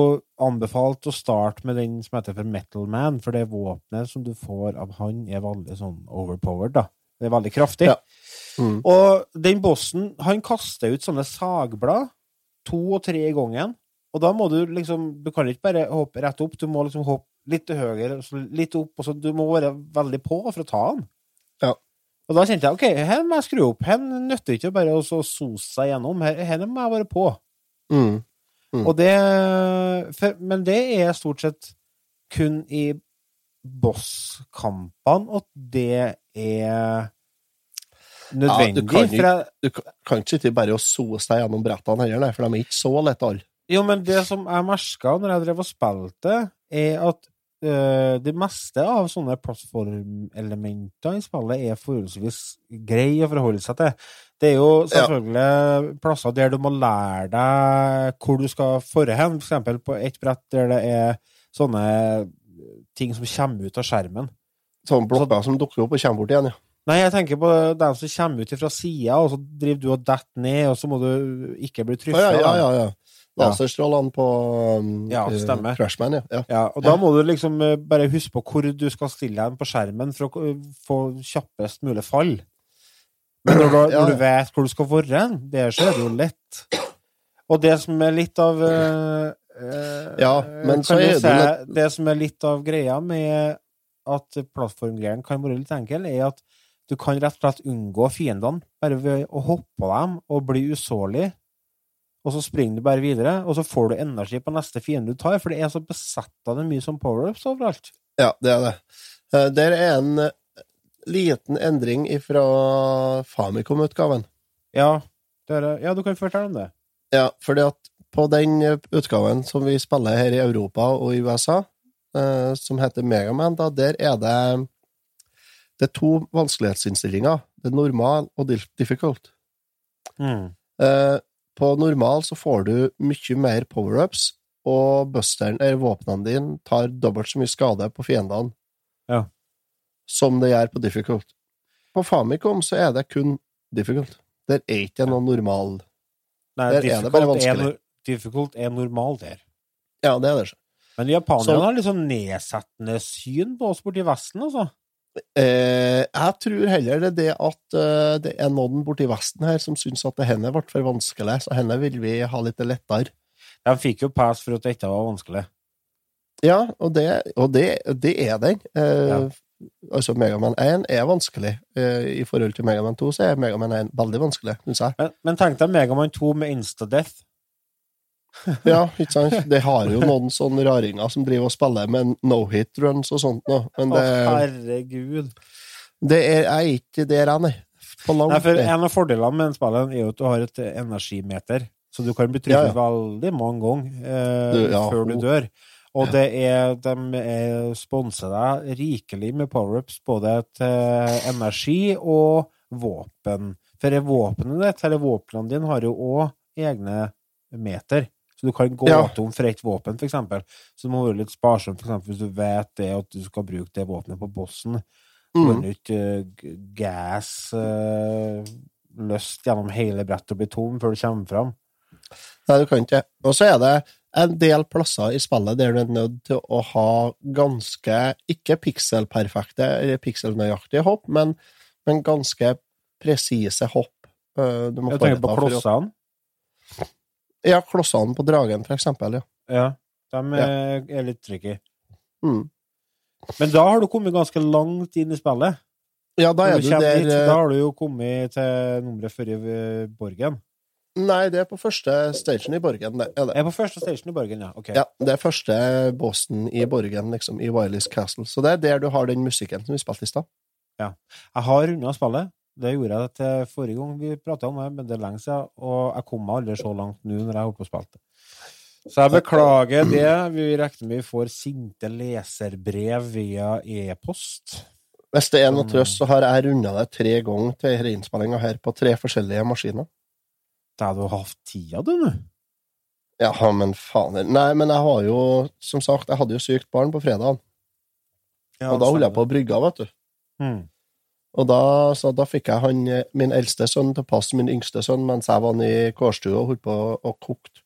S1: anbefalt å starte med den som heter for Metal Man, for det våpenet som du får av han, er veldig sånn overpowered, da. Det er veldig kraftig.
S2: Ja. Mm.
S1: Og den bossen, han kaster ut sånne sagblad, to og tre i gangen. Og da må du liksom Du kan ikke bare hoppe rett opp, du må liksom hoppe litt til høyre, så litt opp, og så du må være veldig på for å ta han.
S2: Ja.
S1: Og da kjente jeg OK, her må jeg skru opp. Her nytter ikke bare å så sose seg gjennom. Her, her må jeg være på.
S2: Mm. Mm.
S1: Og det for, Men det er stort sett kun i bosskampene at det er nødvendig.
S2: du kan
S1: ikke,
S2: Du kan- ikke sitte bare og sose deg gjennom brettene heller, for de er ikke så lette.
S1: Jo, men det som jeg merka når jeg drev og spilte, er at det meste av sånne plattformelementer i spillet er forholdsvis grei å forholde seg til. Det er jo selvfølgelig plasser der du må lære deg hvor du skal forre hen. Eksempel på et brett der det er sånne ting som kommer ut av skjermen.
S2: Sånne blokker som dukker opp og kommer bort igjen, ja.
S1: Nei, jeg tenker på dem som kommer ut fra sida, og så driver du og detter ned, og så må du ikke bli truffet.
S2: ja, ja, ja, ja. Laserstrålene på um,
S1: Ja,
S2: eh,
S1: stemmer.
S2: Crashman, ja. ja.
S1: Ja, og da må du liksom eh, bare huske på hvor du skal stille deg på skjermen for å eh, få kjappest mulig fall. Men når du,
S2: Ja,
S1: når du vet hvor du skal være, er det jo lett. Og det som er litt av eh,
S2: Ja, men så er det
S1: si, Det som er litt av greia med at plattformgreiene kan være litt enkel, er at du kan rett og slett unngå fiendene bare ved å hoppe på dem og bli usårlig. Og så springer du bare videre, og så får du energi på neste fiende du tar, for det er så besatt av det mye som power-ups overalt.
S2: Ja, det er det. Eh, Der er en eh, liten endring fra Famicom-utgaven.
S1: Ja, er, ja, du kan fortelle om det.
S2: Ja, fordi at på den eh, utgaven som vi spiller her i Europa og i USA, som heter Megaman, da, der er det det er to vanskelighetsinnstillinger. Det er normal og dif- difficult.
S1: Mm.
S2: Eh, på normal så får du mye mer power-ups, og busteren, eller våpnene dine, tar dobbelt så mye skade på fiendene
S1: Ja.
S2: som det gjør på difficult. På Famicom så er det kun difficult. Der er ikke noe normal
S1: Nei,
S2: Der er det bare vanskelig.
S1: Er, difficult er normal der.
S2: Ja, det er det.
S1: Men japanerne har sånn nedsettende syn på oss borti Vesten, altså.
S2: Eh, jeg tror heller det er det at eh, det er noen borti Vesten her som syns at det henne ble for vanskelig, så henne vil vi ha litt lettere.
S1: De fikk jo pass for at dette var vanskelig.
S2: Ja, og det, og det, det er den. Eh,
S1: Ja.
S2: Altså, Megaman 1 er vanskelig. Eh, I forhold til Megaman 2 så er Megaman 1 veldig vanskelig, syns jeg.
S1: Men, men tenk deg Megaman 2 med Instadeath.
S2: Ja, ikke sant? Det har jo noen sånne raringer som driver og spiller med no-hit runs og sånt nå, men
S1: Å, herregud.
S2: det er jeg er ikke der, jeg, nei.
S1: Nei, for. En av fordelene med den spillen er jo at du har et energimeter, så du kan bli truffet
S2: Ja,
S1: veldig mange ganger eh,
S2: Du, ja,
S1: før du dør. Og det er, de er sponser deg rikelig med power-ups, både til energi og våpen. For våpenet ditt, eller våpnene dine, har jo òg egne meter. Så du kan gå
S2: Ja.
S1: tom for ett våpen, eksempel. Så du må være litt sparsom, for eksempel hvis du vet det, at du skal bruke det våpenet på bossen.
S2: Mm.
S1: kan ikke uh, gass gas eh, løst gjennom hele brettet og bli tom før du kommer fram.
S2: Nei, du kan ikke. Og så er det en del plasser i spillet der du er nødt til å ha ganske, ikke pikselperfekte eller pikselnøyaktige hopp, men, men ganske presise hopp. Eh, Du må
S1: Jeg tenker på klossene.
S2: Ja, klossene på dragen, for eksempel, ja.
S1: Ja, de er, er litt tricky.
S2: Mm.
S1: Men da har du kommet ganske langt inn i spillet.
S2: Ja, da er du
S1: du
S2: der
S1: dit,
S2: eh,
S1: da har du jo kommet til nummeret før i eh, Borgen.
S2: Nei, det er på første station i Borgen, det er det.
S1: Er på første station i Borgen, ja. Ok.
S2: Ja, det er første Boston i Borgen, liksom, i Wileys Castle. Så det er der du har den musikken som vi spilte i stad.
S1: Jeg har runda spillet. Det gjorde jeg til forrige gang vi prata om det, men det er lenge siden. Og jeg kom meg aldri så langt nå når jeg holdt på å spille det. Så jeg beklager det. Vi regner med vi får sinte leserbrev via e-post.
S2: Hvis det er noe trøst, så har jeg runda det tre ganger til reinnspillinga her, på tre forskjellige maskiner.
S1: Da har du hatt tida, du, nå.
S2: Ja, men faen Nei, men jeg har jo, som sagt, jeg hadde jo sykt barn på fredag, og da holdt jeg på å brygge vet du.
S1: Mm.
S2: Og da, så da fikk jeg han, eh, min eldste sønn til å passe min yngste sønn mens jeg var i kårstua og holdt på og kokte.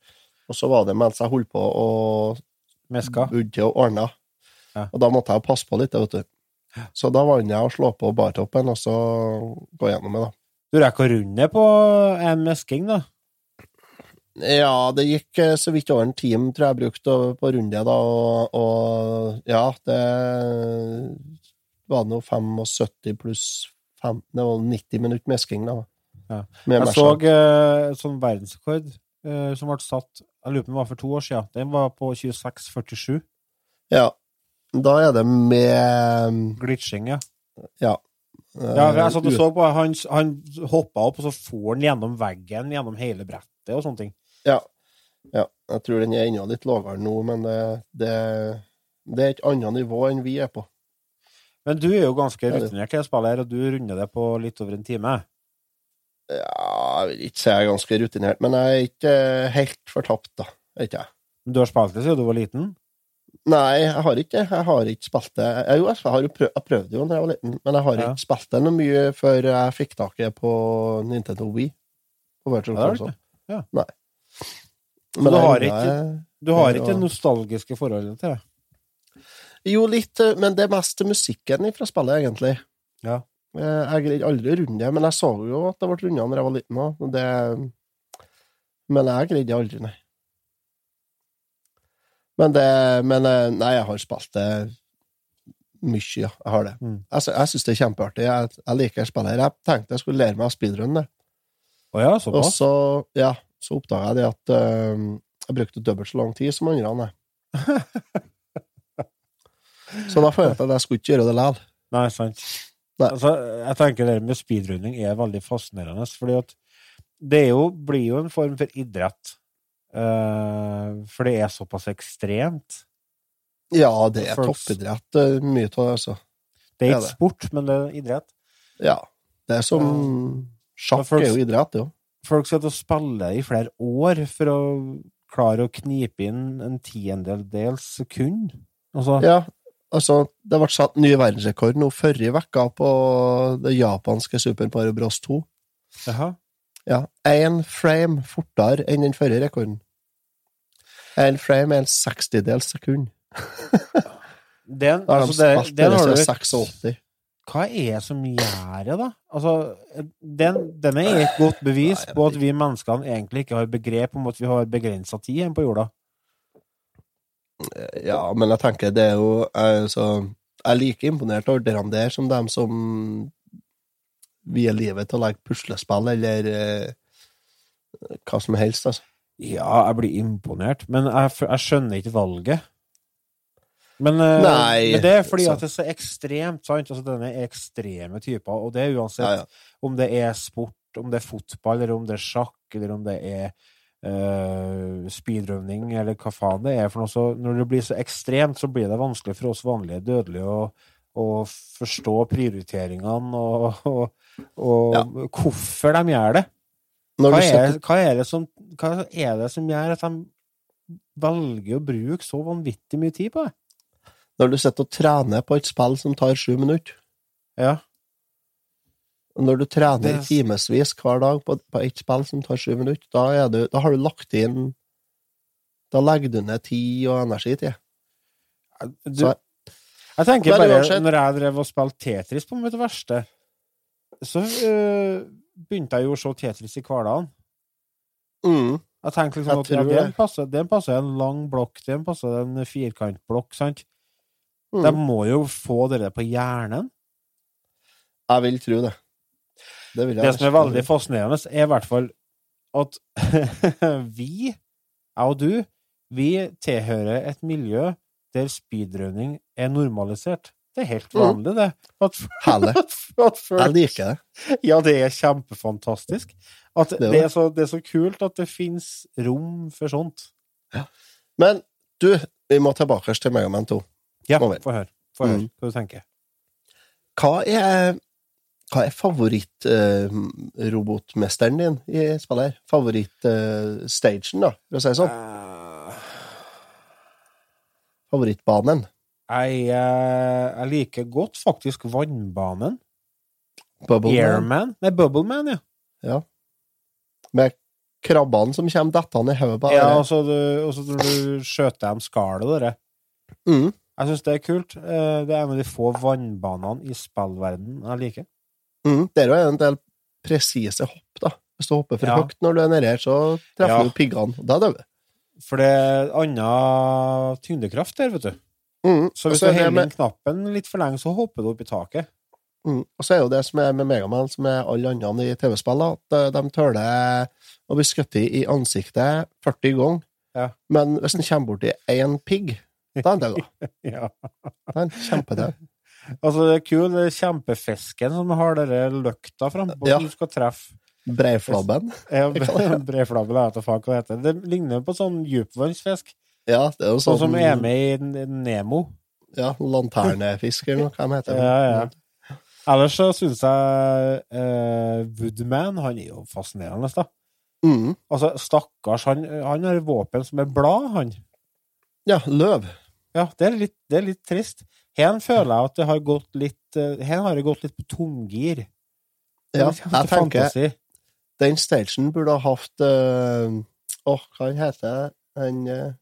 S2: Og så var det mens jeg holdt på og
S1: Meska.
S2: budde og ordna.
S1: Ja.
S2: Og da måtte jeg passe på litt, vet du. Så da vant jeg å slå på bartoppen, og så gå gjennom det, da.
S1: Du rekker å runde på en mesking, da.
S2: Ja, det gikk eh, så vidt over en time, tror jeg jeg brukte på runde, da, og, og ja, det var nå 75 pluss 15, det var 90 minutter mesking, da.
S1: Ja. Jeg så eh, sånn verdensrekord eh, som ble satt Jeg lurer på om det var for to år siden. Den var på 26,47.
S2: Ja. Da er det med
S1: Glitching, ja.
S2: Ja.
S1: ja jeg satt og så på Han, han hoppa opp, og så får han gjennom veggen, gjennom hele brettet og sånne ting.
S2: Ja. ja. Jeg tror den er enda litt lavere nå, men det, det Det er et annet nivå enn vi er på.
S1: Men du er jo ganske rutinert spillet, her, og du runder det på litt over en time.
S2: Ja, jeg vil ikke si jeg er ganske rutinert, men jeg er ikke helt fortapt, da. Ikke jeg.
S1: Men Du har spilt det siden du var liten?
S2: Nei, jeg har ikke Jeg har ikke spilt det jeg, Jo, jeg har jo prøvd, jeg prøvde jo da jeg var liten, men jeg har
S1: Ja.
S2: ikke spilt det noe mye før jeg fikk tak i det på Nintendo Wii. På Virtual
S1: Ja,
S2: Console.
S1: Ja.
S2: Nei.
S1: Men du har
S2: jeg,
S1: ikke- Du har
S2: jeg,
S1: ikke det nostalgiske forholdet til det?
S2: Jo, litt, eh, men det er mest musikken fra spillet, egentlig.
S1: Ja.
S2: Eh, Jeg greide aldri å runde det, men jeg så jo at det ble runda da jeg var liten òg. Det... Men jeg greide det aldri, nei. Men det Men eh, nei, jeg har spilt det mye, ja. Jeg har det.
S1: Mm.
S2: Jeg, jeg syns det er kjempeartig. Jeg, jeg liker spillet her. Jeg tenkte jeg skulle lære meg å speedrun det.
S1: Å ja,
S2: Og
S1: såpass?
S2: så, ja, så oppdaga jeg det at uh, jeg brukte dobbelt så lang tid som andre. så da følte jeg at jeg skulle ikke gjøre det likevel.
S1: Nei, sant.
S2: Nei.
S1: Altså, jeg tenker det med speedrunning er veldig fascinerende, fordi at det er jo, blir jo en form for idrett. Uh, for det er såpass ekstremt.
S2: Ja, det er
S1: Folks-
S2: toppidrett, eh, mye av det, altså.
S1: Det er ikke
S2: det.
S1: sport, men det er idrett.
S2: Ja. Det er som Sjakk
S1: folk-
S2: er jo idrett, det jo.
S1: Folk sitter og spiller i flere år for å klare å knipe inn en tiendedels sekund. Altså,
S2: Ja, altså, det ble satt ny verdensrekord nå forrige uke på det japanske Super Bros 2.
S1: jaha.
S2: Ja, én frame fortere enn den forrige rekorden. Én frame er en sekstidels sekund.
S1: Den,
S2: Da har
S1: altså,
S2: de spilt det siden 86.
S1: Hva er det som gjør det, da? Altså, den, den er et godt bevis på at vi menneskene egentlig ikke har begrep om at vi har begrensa tid igjen på jorda.
S2: Ja, men jeg tenker det er jo altså, Jeg er like imponert over dem der som dem som vier livet til å lage puslespill eller eh, hva som helst, altså.
S1: Ja, jeg blir imponert, men jeg, jeg skjønner ikke valget. Men, eh,
S2: Nei,
S1: men det er fordi
S2: så-
S1: at det er så ekstremt, sant? Altså, denne er ekstreme typer, og det er uansett
S2: Ja, ja.
S1: om det er sport, om det er fotball, eller om det er sjakk, eller om det er eh, speedrunning, eller hva faen det er for noe. Så når det blir så ekstremt, så blir det vanskelig for oss vanlige dødelige å, å forstå prioriteringene og, og, og
S2: Ja.
S1: hvorfor de gjør det. Hva er,
S2: setter...
S1: hva, er det som, hva er det som gjør at de velger å bruke så vanvittig mye tid på det?
S2: når du sitter og trener på et spill som tar sju minutter,
S1: Ja.
S2: Når du trener yes. timevis hver dag på, på et spill som tar sju minutter, da, du, da har du lagt inn Da legger du ned tid og energi til.
S1: Du, jeg tenker bare, når jeg drev og spilte Tetris på mitt verste, så øh, begynte jeg jo å se Tetris i hverdagen.
S2: Mm.
S1: Jeg tenkte liksom at ja, den passer, den passer en lang blokk, den passer en firkantblokk, sant?
S2: Mm.
S1: De må jo få det på hjernen.
S2: Jeg vil tro det. Det,
S1: Det som er veldig fascinerende, er i hvert fall at vi, jeg og du, vi tilhører et miljø der speedrunning er normalisert. Det er helt
S2: Mm.
S1: vanlig, det. At,
S2: Herlig. Jeg liker det.
S1: ja, det er kjempefantastisk. At det,
S2: det.
S1: er så, det er så kult at det finnes rom for sånt.
S2: Men du, vi må tilbake til Megaman 2.
S1: Ja, få høre. Få høre
S2: Mm.
S1: hva du tenker.
S2: Hva er, hva er favorittrobotmesteren din i spillet her? Favorittstagen, da, for å si det sånn?
S1: Eh,
S2: Favorittbanen?
S1: jeg, eh, jeg liker godt faktisk vannbanen. Airman? Nei, Bubbleman, ja. ja.
S2: Med krabbene som kommer dettende i hodet på
S1: Ja, og så når du skjøter dem skallet, dere.
S2: Mm.
S1: Jeg syns det er kult. Eh, Det er en av de få vannbanene i spillverdenen jeg liker.
S2: Mm. Det er jo en del presise hopp, da. Hvis du hopper for
S1: Ja.
S2: høyt når du er nedi her, så treffer
S1: Ja.
S2: du piggene. Da dør du.
S1: For det er annen tyngdekraft der, vet du.
S2: Mm.
S1: Så hvis
S2: så
S1: du
S2: er
S1: holder
S2: med-
S1: knappen litt for lenge, så hopper du opp i taket.
S2: Mm. Og så er jo det som er med Megaman, som er alle andre i TV-spill, at eh, de tøler å bli skutt i ansiktet 40 ganger.
S1: Ja.
S2: Men hvis en kommer borti én pigg, da er det da.
S1: Ja.
S2: Da er en kjempedød.
S1: Altså, det er kul, det kjempefisken som har dere løkta frampå,
S2: Ja.
S1: som du skal treffe.
S2: Breiflabben.
S1: Ja, breiflabben, jeg vet faen hva det heter. Det ligner på sånn djupvannsfisk.
S2: Ja, det er jo
S1: Sånn
S2: sånn
S1: som er med i Nemo.
S2: Ja, lanternefisk eller noe, hva heter
S1: Ja, ja. Ellers så syns jeg eh, Woodman han er jo fascinerende, da.
S2: Mm.
S1: Altså, stakkars, han, han har våpen som er blad, han.
S2: Ja, løv.
S1: Ja, det er litt, det er litt trist. Her føler jeg at det har gått litt eh, Her har det gått litt på tomgir.
S2: Ja, jeg tenker
S1: fantasi.
S2: den stagen burde ha hatt Åh, uh, hva han heter han? Uh,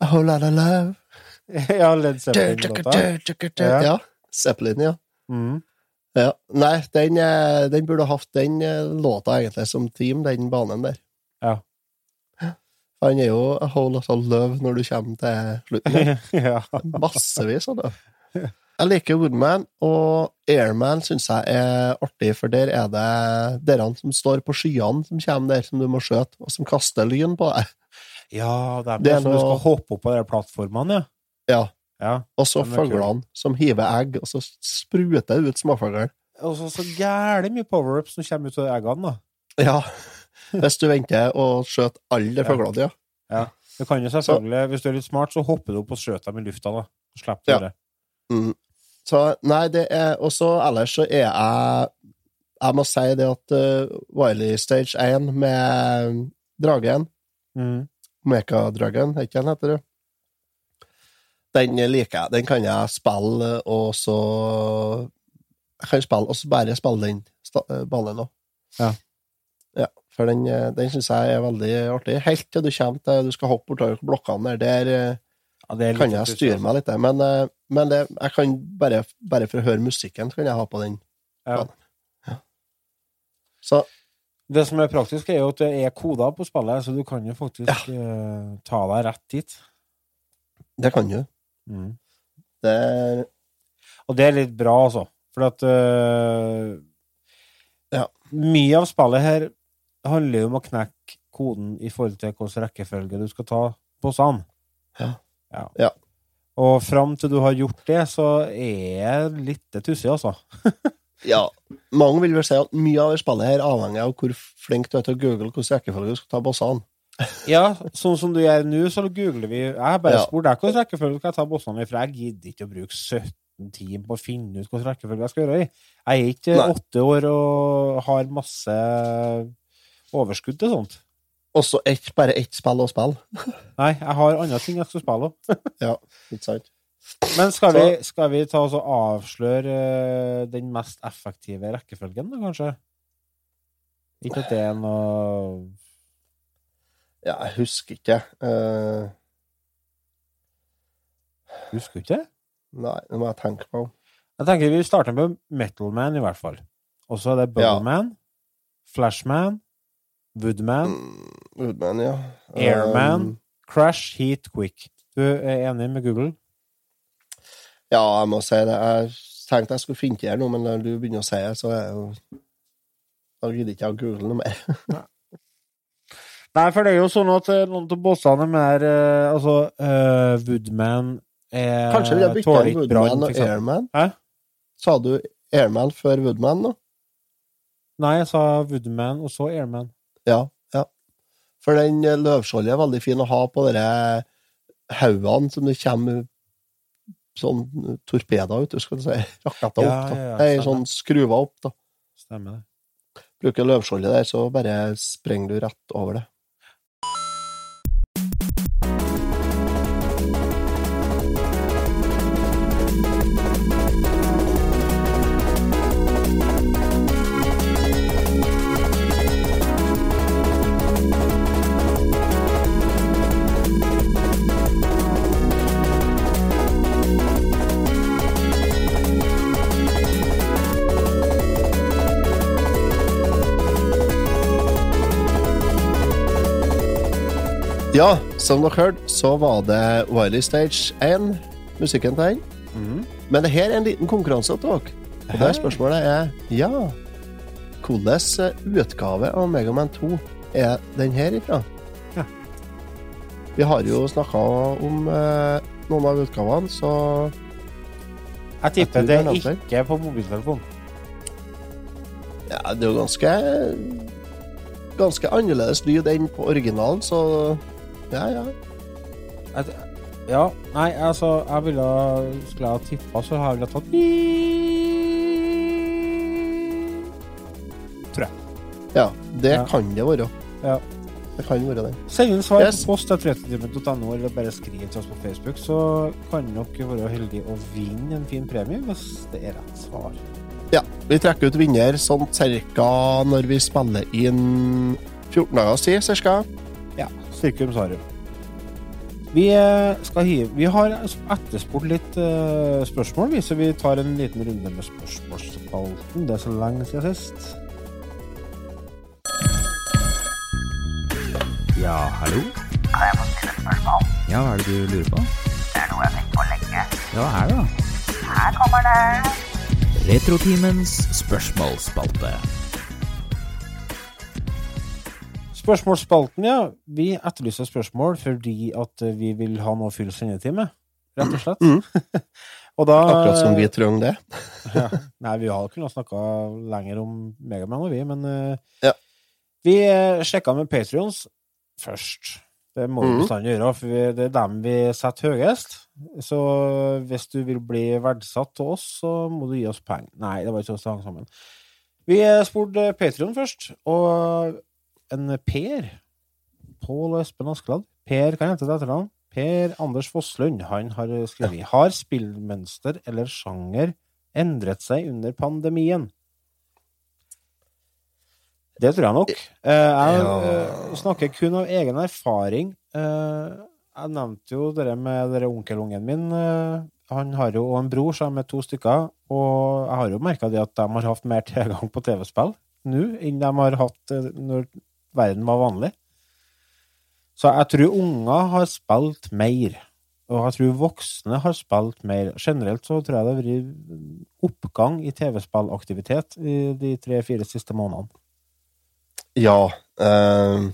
S2: A whole lot of love.
S1: Ja, Led Zeppelin-låta. Ja.
S2: Ja. Zeppelin, ja.
S1: Mm.
S2: ja. Nei, den, eh, den burde ha hatt den eh, låta egentlig som team, den banen der.
S1: Ja.
S2: Han er jo a whole lot of love når du kommer til slutten.
S1: ja.
S2: Massevis av det. Jeg liker Woodman, og Airman syns jeg er artig, for der er det dere som står på skyene som kommer der, som du må skjøte, og som kaster lyn på deg.
S1: ja, det er,
S2: Det er
S1: sånn du skal hoppe opp på de plattformene, ja.
S2: Ja.
S1: ja.
S2: Og så fuglene som hiver egg, og så spruter det ut småfugler.
S1: Og så så gæli mye power-ups som kommer ut av eggene, da.
S2: Ja. Hvis du venter og skjøter alle de
S1: Ja.
S2: fuglene, ja.
S1: Du kan jo selvfølgelig, hvis du er litt smart, så hopper du opp og skjøter dem i lufta, da. Slipper du
S2: Ja.
S1: det.
S2: Mm. Så nei, det er Og så ellers så er jeg Jeg må si det at uh, Wiley Stage 1 med dragen
S1: Mm.
S2: Mekadragen, er ikke den heter det? Den liker jeg. Den kan jeg spille, og så Jeg kan spille, og så bare spille den ballen eh, òg.
S1: Ja.
S2: ja. For den, eh, den syns jeg er veldig artig. Helt til du kommer til du skal hoppe bortover blokkene der. Der
S1: Ja,
S2: kan jeg styre meg litt, men, eh, men det, jeg kan bare, bare for å høre musikken, kan jeg ha på den.
S1: Ja.
S2: Så
S1: Det som er praktisk, er jo at det er koder på spillet, så du kan jo faktisk eh, ta deg rett dit.
S2: det kan du.
S1: Mm.
S2: Det er
S1: Og det er litt bra, altså. For at uh,
S2: Ja.
S1: Mye av spillet her handler jo om å knekke koden i forhold til hvilken rekkefølge du skal ta bossene.
S2: Ja.
S1: Ja.
S2: Ja.
S1: Og fram til du har gjort det, så er jeg litt tussig, altså.
S2: Ja, mange vil vel si at mye av det spillet her avhenger av hvor flink du er til å google hvordan rekkefølge du skal ta bossene.
S1: Ja, sånn som du gjør nå, så googler vi Jeg har bare
S2: Ja.
S1: spurt deg hvilken rekkefølge skal jeg ta bossene i, for jeg gidder ikke å bruke 17 timer på å finne ut hvilken rekkefølge jeg skal gjøre i. Jeg er ikke åtte år og har masse overskudd til sånt.
S2: Også ett, bare ett spill å spille.
S1: Nei, jeg har andre ting jeg skal spille òg.
S2: Ja, ikke sant?
S1: Men skal vi, skal vi ta oss og avsløre eh, den mest effektive rekkefølgen, da, kanskje? Ikke at det er noe
S2: Ja, jeg husker ikke. Uh...
S1: Husker du ikke?
S2: nei, det må jeg tenke på.
S1: Jeg tenker vi starter med Metal Man, i hvert fall. Og så er det
S2: Ja.
S1: Bubbleman, Flashman, Woodman,
S2: Mm, Woodman, ja.
S1: Airman.
S2: Um,
S1: Crash, Heat, Quick. Du er enig med Google?
S2: ja, jeg må si det. Jeg tenkte jeg skulle finne det her nå, men når du begynner å si det, så er jo Da gidder ikke jeg å google noe mer.
S1: Nei, for det er jo sånn at eh, noen av bossene er mer eh, Altså, uh, Woodman er
S2: Kanskje vi har bytta inn Woodman og. Airman?
S1: Hæ?
S2: Sa du Airman før Woodman nå?
S1: Nei, jeg sa Woodman, og så Airman.
S2: Ja, ja. For den eh, løvskjoldet er veldig fin å ha på de haugene som det kommer sånn torpeder ut, skal du si. Raketter
S1: Ja,
S2: opp. da.
S1: ja, ja,
S2: Nei, sånn skruver opp, da.
S1: Stemmer det.
S2: Bruker løvskjoldet der, så bare sprenger du rett over det. Ja, som dere hørte, så var det Wiley Stage 1, musikken til den.
S1: Mm.
S2: Men det her er en liten konkurranse til dere. Og der spørsmålet er ja, hvilken utgave av Megaman 2 er den her ifra?
S1: Ja.
S2: Vi har jo snakka om eh, noen av utgavene, så
S1: Jeg tipper
S2: Jeg
S1: det
S2: er
S1: ikke på mobiltelefon.
S2: ja, det er jo ganske Ganske annerledes lyd enn på originalen, så ja, ja.
S1: Et, ja, nei, altså, jeg ville Skulle jeg ha tippa, så har jeg ville tatt Tror jeg.
S2: Ja, det
S1: Ja.
S2: kan det være.
S1: Ja.
S2: Det kan være det.
S1: Send inn svar
S2: Yes.
S1: på post etter eller bare skriv til oss på Facebook, så kan dere være heldige å vinne en fin premie hvis det er rett svar.
S2: Ja, vi trekker ut vinner sånn cirka når vi spiller inn 14 dager siden, cirka.
S1: Sirkum Sarum. Vi eh, skal hive Vi har etterspurt litt eh, spørsmål, så vi tar en liten runde med spørsmålsspalten. Det er så lenge siden sist.
S3: Ja, hallo?
S4: Kan jeg få stille spørsmål?
S3: Ja, hva er det du lurer på?
S4: Det er noe jeg har tenkt på lenge.
S3: Ja, hva er det da?
S4: Her kommer det.
S3: Retrotimens spørsmålsspalte.
S1: Spørsmålsspalten, ja. Vi etterlyser spørsmål fordi at eh, vi vil ha noe å fylle sendetime rett og slett.
S2: Mm.
S1: og da
S2: Akkurat som vi trenger det.
S1: ja. Nei, vi har kunnet snakka lenger om Megaman og vi, men uh,
S2: Ja.
S1: vi uh, sjekka med Patrions først. Det må vi
S2: Mhm.
S1: bestandig gjøre, for vi, det er dem vi setter høyest. Så hvis du vil bli verdsatt av oss, så må du gi oss penger. Nei, det var ikke oss det hang sammen. Vi eh, spurte Patrion først, og en Per Pål Espen Askeladd. Per kan hete et etternavn. Per Anders Fosslund han har skrevet Har spillmønster eller sjanger endret seg under pandemien? Det tror jeg nok. Eh, jeg eh, snakker kun av egen erfaring. Eh, jeg nevnte jo det med dere onkelungen min. Han har jo en bror sammen med to stykker, og jeg har jo merka at de har hatt mer tilgang på TV-spill nå enn de har hatt når verden var vanlig. Så jeg tror unger har spilt mer, og jeg tror voksne har spilt mer. Generelt så tror jeg det har vært oppgang i TV-spillaktivitet i de tre-fire siste månedene.
S2: Ja. Eh,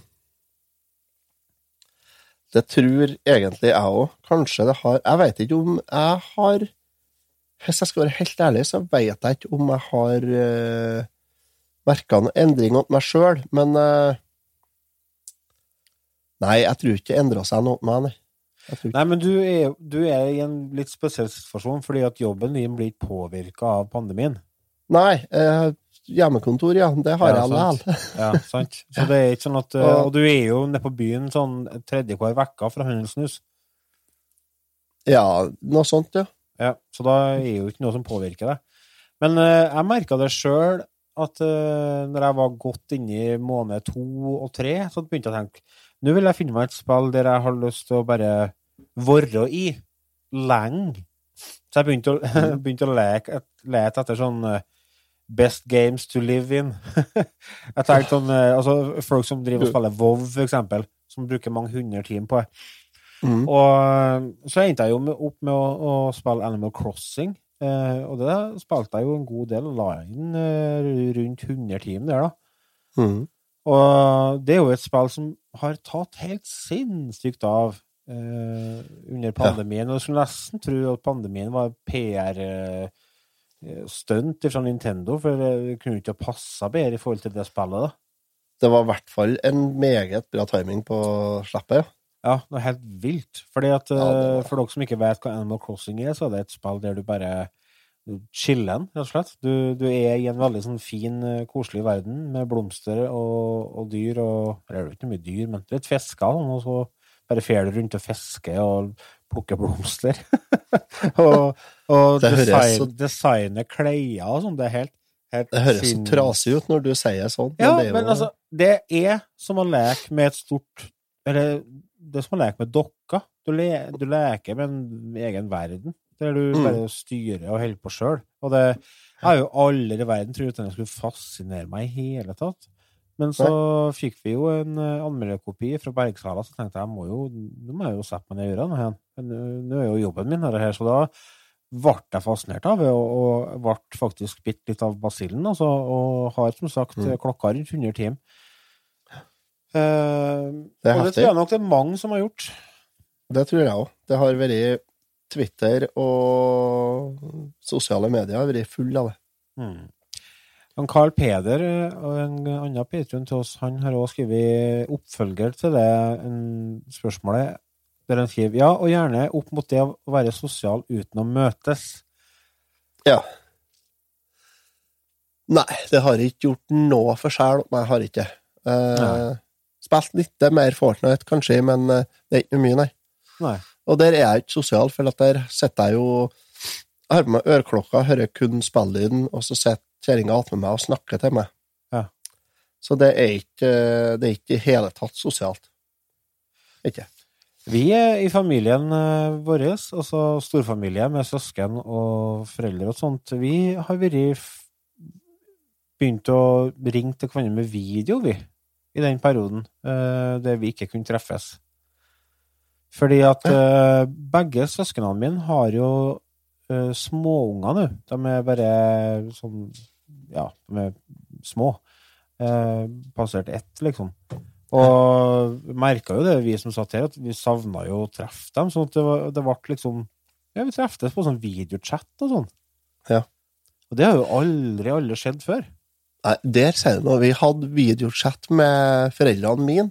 S2: det tror egentlig jeg òg. Kanskje det har Jeg vet ikke om jeg har Hvis jeg skal være helt ærlig, så vet jeg ikke om jeg har eh, merka noen endring hos meg sjøl, men eh, Nei, jeg tror ikke det endra seg noe med meg, nei.
S1: Men du er, du er i en litt spesiell situasjon, fordi at jobben din blir ikke påvirka av pandemien.
S2: Nei, eh, hjemmekontor, ja. Det har
S1: Ja,
S2: jeg likevel.
S1: Ja, sant? Så det er ikke sånn at
S2: Og-
S1: Og du er jo nede på byen sånn tredje hver uke fra Handelsnus.
S2: Ja, noe sånt, ja.
S1: Ja, så da er jo ikke noe som påvirker deg. Men eh, jeg merka det sjøl at eh, når jeg var godt inni i måned to og tre, så begynte jeg å tenke nå vil jeg finne meg et spill der jeg har lyst til å bare være i lenge. Så jeg begynte å, begynte å leke, lete etter sånn eh, Best games to live in. jeg tenkte sånn eh, Altså folk som driver og spiller WoW, for eksempel, som bruker mange hundre timer på det.
S2: Mm.
S1: Og eh, så endte jeg jo med, opp med å, å spille Animal Crossing. Eh, og det spilte jeg jo en god del, inn eh, rundt 100 timer der, da.
S2: Mm.
S1: Og det er jo et spill som har tatt helt sinnssykt av eh, under pandemien. Og jeg skulle nesten tro at pandemien var PR-stunt fra Nintendo, for det kunne ikke ha passa bedre i forhold til det spillet, da.
S2: Det var i hvert fall en meget bra timing på slippet, ja.
S1: Ja, det var helt vilt. Fordi at,
S2: Ja, det
S1: eh,
S2: var-
S1: For dere som ikke vet hva Animal Crossing er, så er det et spill der du bare du chiller, rett og slett. Du, du er i en veldig sånn fin, eh, koselig verden med blomster og, og dyr og Eller det er jo ikke mye dyr, men litt fisker, sånn, og så bare fer du rundt og fisker og plukker blomster. og og
S2: Det
S1: design,
S2: så-
S1: designe klær og sånn. Det er helt,
S2: Det høres så trasig ut når du sier sånn.
S1: ja,
S2: det er jo-
S1: men altså, det er som å leke med et stort Eller det er som å leke med dokker. Du, le, du leker med en egen verden, der du
S2: Mm.
S1: bare styrer og holder på sjøl. Og det er jo aldri i verden at det skulle fascinere meg i hele tatt. Men så fikk vi jo en uh, anmelderkopi fra Bergsala, så tenkte jeg må jo, nå må jeg jo sette meg ned i ørene igjen. Nå er jo jobben min dette her, så da ble jeg fascinert av det, og, ble faktisk bitt litt av basillen, altså, og har som sagt
S2: Mm.
S1: klokka rundt 100 timer. Eh,
S2: Det er
S1: og det tror jeg nok det er mange som har gjort.
S2: Det tror jeg òg. Det har vært Twitter og sosiale medier har vært full av det.
S1: Mm. Han Carl Peder eh, og en annen patron til oss, han har også skrevet oppfølger til det en spørsmålet Der han skriver ja, og gjerne opp mot det å være sosial uten å møtes.
S2: Ja. Nei, det har ikke gjort noe for sjæl. Nei, jeg har ikke det. Eh, spilt litt mer Fortnite, kanskje, men eh, det er ikke mye, nei.
S1: Nei.
S2: Og der er jeg ikke sosial, for at der sitter jeg jo Jeg har på meg øreklokka, hører kun spillelyden, og så sitter kjerringa attmed meg og snakker til meg.
S1: Ja.
S2: Så det er ikke Det er ikke i hele tatt sosialt. Ikke.
S1: Vi er i familien eh, vår, altså storfamilie med søsken og foreldre og sånt, vi har vært begynt å ringe til hverandre med video, vi, i den perioden, eh, der vi ikke kunne treffes. Fordi at uh, begge søsknene mine har jo uh, småunger nå. De er bare sånn Ja, de er små. Uh, passert ett, liksom. Og merka jo det, vi som satt her, at vi savna jo å treffe dem. sånn at det, var, det ble liksom Ja, vi treftes på sånn videochat og sånn.
S2: Ja.
S1: Og det har jo aldri, aldri skjedd før.
S2: Nei, der sier du noe. Vi hadde videochat med foreldrene mine.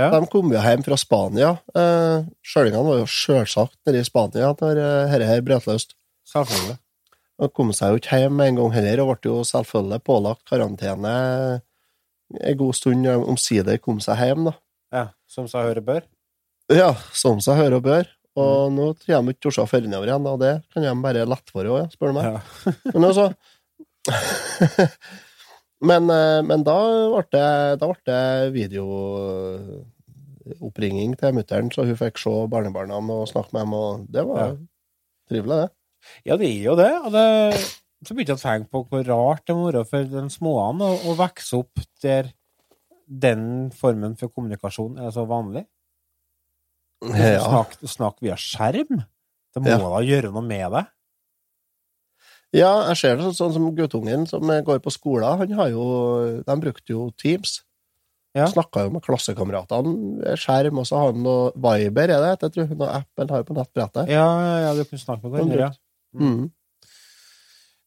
S1: Ja.
S2: De kom jo hjem fra Spania. Eh, Sjølingene var jo sjølsagt nede i Spania når eh, dette her brøt løs.
S1: Selvfølgelig.
S2: De kom seg jo ikke hjem med en gang heller, og ble jo selvfølgelig pålagt karantene en god stund. Omsider kom seg hjem, da.
S1: Ja, som seg høre bør.
S2: Ja, som seg hører og bør. Og nå kommer ikke Torsa før innover igjen, og det kan de bare lette for òg, spør du meg.
S1: Ja.
S2: Men altså men, eh, men da ble det, det videooppringing til mutter'n, så hun fikk se barnebarna og snakke med dem, og det var
S1: Ja.
S2: trivelig, det.
S1: Ja, det er jo det. Og det så begynte jeg å tenke på hvor rart det må være for den småene å, å vokse opp der den formen for kommunikasjon er så vanlig.
S2: Ja.
S1: Snakk, snakk via skjerm. Det må
S2: Ja.
S1: da gjøre noe med det.
S2: Ja, jeg ser det sånn, som guttungen som går på skolen, han har jo De brukte jo Teams.
S1: Ja.
S2: Snakka jo med klassekameratene skjerm, og så har han noe Viber, er det? Jeg tror noe app han har på nettbrettet.
S1: Ja, ja, du kunne snakke med hverandre. Ja.
S2: Mm.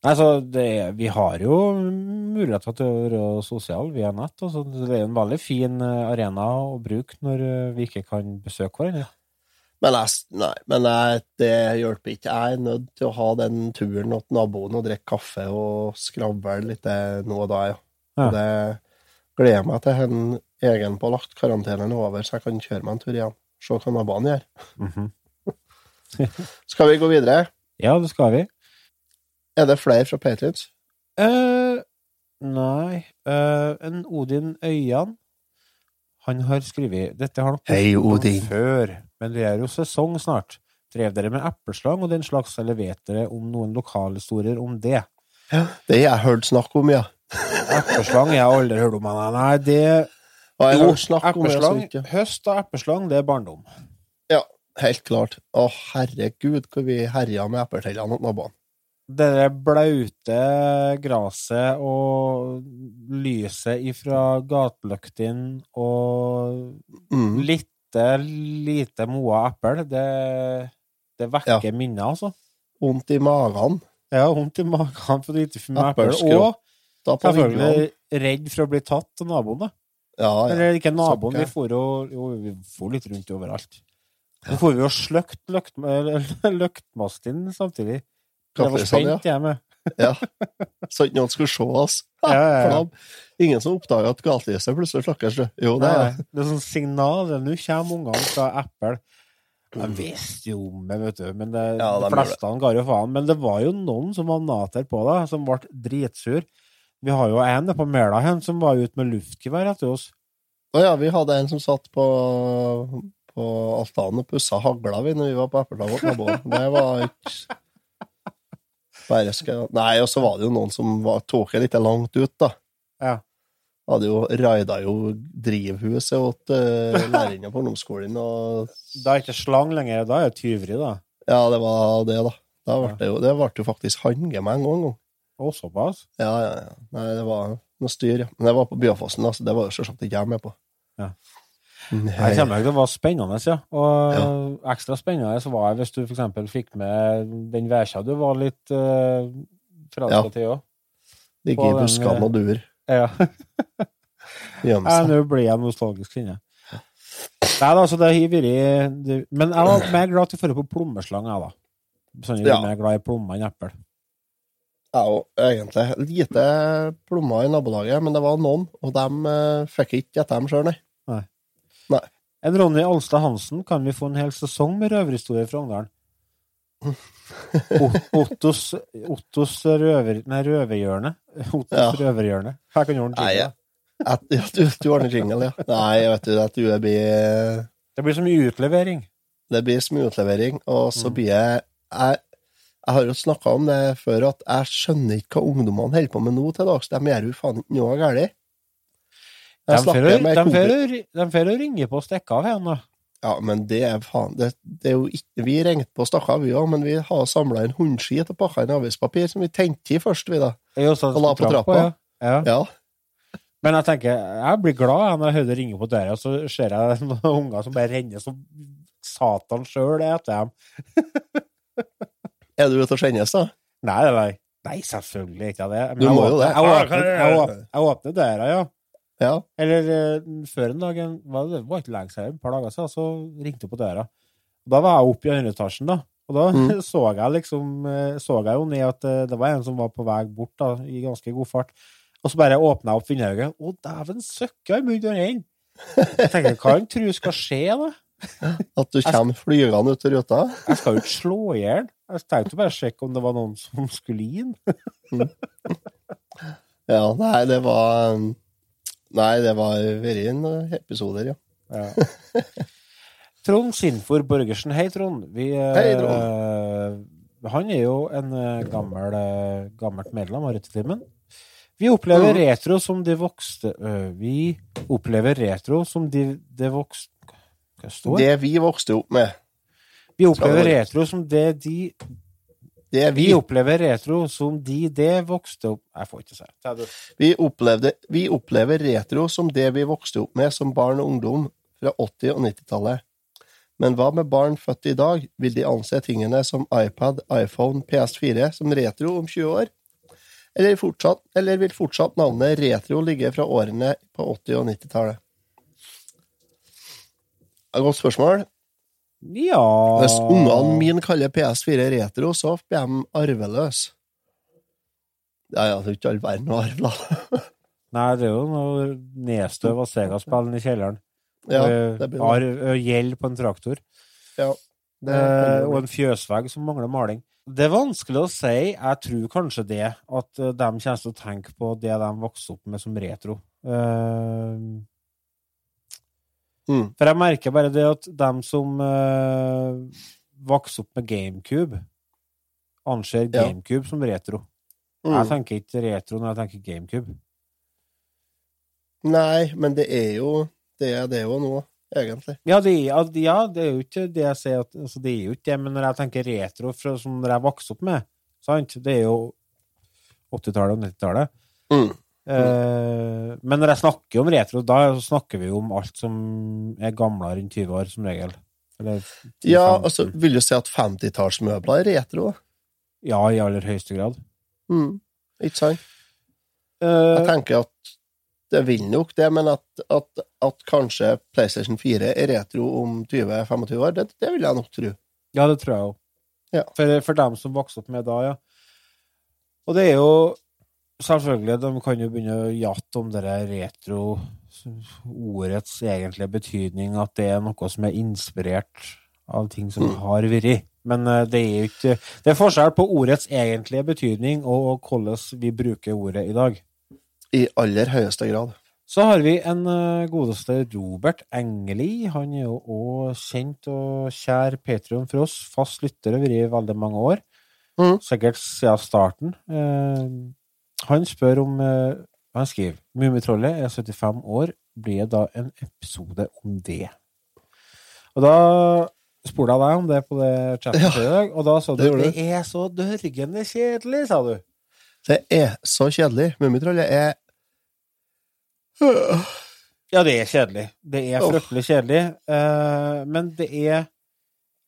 S1: Nei, så det, vi har jo muligheter til å være sosiale via nett. Altså, det er en veldig fin eh, arena å bruke når eh, vi ikke kan besøke hverandre.
S2: Men, jeg, nei, men jeg, det hjelper ikke. Jeg er nødt til å ha den turen til naboen og drikke kaffe og skravle litt nå og da, ja.
S1: Ja.
S2: Det gleder jeg meg til en egenpålagt karantenen er over, så jeg kan kjøre meg en tur igjen. Se hva naboene gjør.
S1: Mhm.
S2: Skal vi gå videre?
S1: Ja, det skal vi.
S2: Er det flere fra Patrions?
S1: Eh, nei uh, En Odin Øyan Han har skrevet Dette har nok
S2: Hei, Odin.
S1: før, men det er jo sesong snart. Drev dere med epleslang og den slags, eller vet dere om noen lokalhistorier om det?
S2: Ja, Det har jeg hørt snakk om, ja.
S1: Epleslang jeg har aldri hørt om. Nei, det Jo, epleslang, høst og epleslang, det er barndom.
S2: Ja, helt klart. Å, herregud, hvor vi herja med epletrellene til naboene.
S1: Det blaute gresset og lyset ifra gatelyktene og
S2: Mm.
S1: Lite, lite moa eple, det, det vekker minner, altså.
S2: Vondt i magen.
S1: Ja, vondt i magen for lite for mye eple, og selvfølgelig redd for å bli tatt av naboen, da.
S2: Ja, ja.
S1: Eller ikke naboen, vi for jo, jo vi for litt rundt overalt. Så får vi jo sløkt løkt, løktmasten samtidig. Det var
S2: ja.
S1: spent, jeg med.
S2: ja. Så ikke noen skulle se oss.
S1: Ja, ja, ja.
S2: Ingen som oppdaga at gatelyset plutselig slakkes. du. Jo, det er
S1: det er sånn signal. Nå kommer ungene fra Apple. De visste jo om det, vet du, men det,
S2: Ja, de
S1: de fleste ga jo faen. Men det var jo noen som var nater på det, som ble dritsur. Vi har jo en på Mæla som var ute med luftgevær etter oss.
S2: Å ja, vi hadde en som satt på, på altanen og pussa hagla vi når vi var på epleslag hos. Det var ikke bare skal... Nei, og så var det jo noen som var, tok det litt langt ut, da.
S1: Ja.
S2: Hadde jo raida jo drivhuset åt uh, lærerinna på ungdomsskolen, og
S1: Da er ikke slang lenger, da er det tyveri, da.
S2: ja, det var det, da. Da ble det, jo, det ble jo faktisk handgemeng òg en gang.
S1: Å, såpass.
S2: Ja, ja, ja. Nei, det var noe styr, ja. Men det var på Byåfossen, da, så det var jo selvsagt ikke jeg med på.
S1: Ja.
S2: Nei.
S1: Jeg til å være spennende, ja. Og ekstra spennende så var jeg hvis du eksempel fikk med den værsa du var litt uh, forelska
S2: Ja.
S1: til òg.
S2: Ligge i buskene og duer.
S1: Ja. Ja. Nå blir jeg nostalgisk, inne. Nei da, så det har vært det- Men jeg var mer glad til å dra på plommeslang, jeg, da. Sånn jeg
S2: Ja.
S1: er mer glad i plommer enn eple.
S2: Jeg òg, egentlig. Lite plommer i nabolaget, men det var noen, og de eh, fikk ikke etter dem sjøl, nei.
S1: En Ronny Alstad Hansen, kan vi få en hel sesong med røverhistorier fra Ungdalen? Ottos, Ottos røver... Nei, røverhjørne. Ottos
S2: Ja.
S1: røverhjørne. Her kan du ordne
S2: Nei,
S1: jingle.
S2: Ja, du, du ordner jingle, ja. Nei, jeg vet du, at du blir
S1: Det blir så mye utlevering.
S2: Det blir smutlevering, og så
S1: Mm.
S2: blir jeg Jeg, jeg har jo snakka om det før, at jeg skjønner ikke hva ungdommene holder på med nå til dags. De gjør jo faen ikke noe galt.
S1: De får å ringe på og stikke av igjen, da.
S2: Ja, men det er faen det, det er jo ikke Vi ringte på og stakk av, vi òg, men vi har samla inn hundskit og pakka inn avispapir som vi tente i først, vi, da. Og la på
S1: trapp
S2: trappa.
S1: ja. Ja. Men jeg tenker, jeg blir glad når jeg hører det ringe på døra, og så ser jeg noen unger som bare renner som satan sjøl etter dem.
S2: Er du ute og skjennes, da?
S1: Nei, nei, nei. Selvfølgelig ikke det. Men
S2: Du må jo det.
S1: Jeg åpner, jeg åpner, jeg åpner døra, ja.
S2: Ja.
S1: Eller eh, før en dag, var det var ikke lenge siden, et par dager siden, så ringte hun på døra. Da var jeg oppe i andre etasjen, da. Og da
S2: Mm.
S1: så jeg liksom eh, Så jeg jo ned at eh, det var en som var på vei bort, da, i ganske god fart. Og så bare åpna jeg opp vinduet. Å, dæven søkke, jeg begynte å renne! Jeg tenker, hva han tror skal skje, da?
S2: At du kommer flygende ut av ruta?
S1: Jeg skal jo ikke slå i hjel. Jeg tenkte bare å sjekke om det var noen som skulle inn.
S2: Ja, nei, det var Nei, det var vært en episoder, ja.
S1: Ja. Trond Sinfor Borgersen. Hei, Trond. Vi,
S2: Hei, Trond.
S1: Uh, Han er jo en uh, gammel, uh, gammelt medlem av Rettetimen. Vi opplever
S2: mm.
S1: retro som de vokste Vi opplever retro som de, de vokste Hva står det?
S2: Det vi vokste opp med.
S1: Vi opplever retro som det de
S2: Det
S1: Vi
S2: vi.
S1: opplever retro som de det vokste opp Jeg får ikke si det.
S2: Vi, opplevde, vi opplever retro som det vi vokste opp med som barn og ungdom fra 80- og 90-tallet. Men hva med barn født i dag? Vil de anse tingene som iPad, iPhone, PS4 som retro om 20 år? Eller, fortsatt, eller vil fortsatt navnet retro ligge fra årene på 80- og 90-tallet? Godt spørsmål.
S1: Ja
S2: Hvis ungene mine kaller PS4 retro, så blir de arveløse. Ja, ja, det er ikke all verden å arve, da.
S1: Nei, det er jo noe nedstøv av Sega-spillene i kjelleren.
S2: Ja,
S1: Eh,
S2: det blir
S1: det. eh, Gjeld på en traktor.
S2: det.
S1: Eh, og en fjøsvegg som mangler maling. Det er vanskelig å si. Jeg tror kanskje det, at eh, de kommer til å tenke på det de vokste opp med som retro. Eh,
S2: Mm.
S1: For jeg merker bare det at dem som uh, vokser opp med GameCube, anser
S2: Ja.
S1: GameCube som retro.
S2: Mm.
S1: Jeg tenker ikke retro når jeg tenker GameCube.
S2: Nei, men det er jo det er det jo nå, egentlig.
S1: Ja, det, er- ja, det er jo ikke det jeg sier at altså, Det er jo ikke det, men når jeg tenker retro fra, som jeg vokste opp med, sant, det er jo 80-tallet og 90-tallet.
S2: Mm.
S1: Eh, men når jeg snakker om retro, da snakker vi jo om alt som er gamlere enn 20 år, som regel. Eller
S2: Ja, altså, vil du si at 50-tallsmøbler er retro?
S1: Ja, i aller høyeste grad.
S2: Mm. Ikke sant?
S1: Uh,
S2: Jeg tenker at det vil nok det, men at, at, at kanskje PlayStation 4 er retro om 20-25 år, det, det vil jeg nok tro.
S1: Ja, det tror jeg òg.
S2: Ja.
S1: For, for dem som vokste opp med da, ja. Og det er jo Selvfølgelig, de kan jo begynne å jatte om det der retro Ordets egentlige betydning, at det er noe som er inspirert av ting som
S2: Mm.
S1: har vært. Men eh, det er jo ikke Det er forskjell på ordets egentlige betydning og, hvordan vi bruker ordet i dag.
S2: I aller høyeste grad.
S1: Så har vi en eh, godeste Robert Engeli. Han er jo òg kjent og kjær Patrion for oss. Fast lytter har vært i veldig mange år.
S2: Mm.
S1: Sikkert siden starten. Han spør om eh, Han skriver Mummitrollet er 75 år. Blir det da en episode om det? Og da spurte jeg deg om det på det chatten
S2: Ja,
S1: i dag, og da sa du
S2: det gjorde
S1: det er så dørgende kjedelig, sa du.
S2: Det er så kjedelig. Mummitrollet er
S1: Ja, det er kjedelig. Det er fryktelig kjedelig. Eh, men det er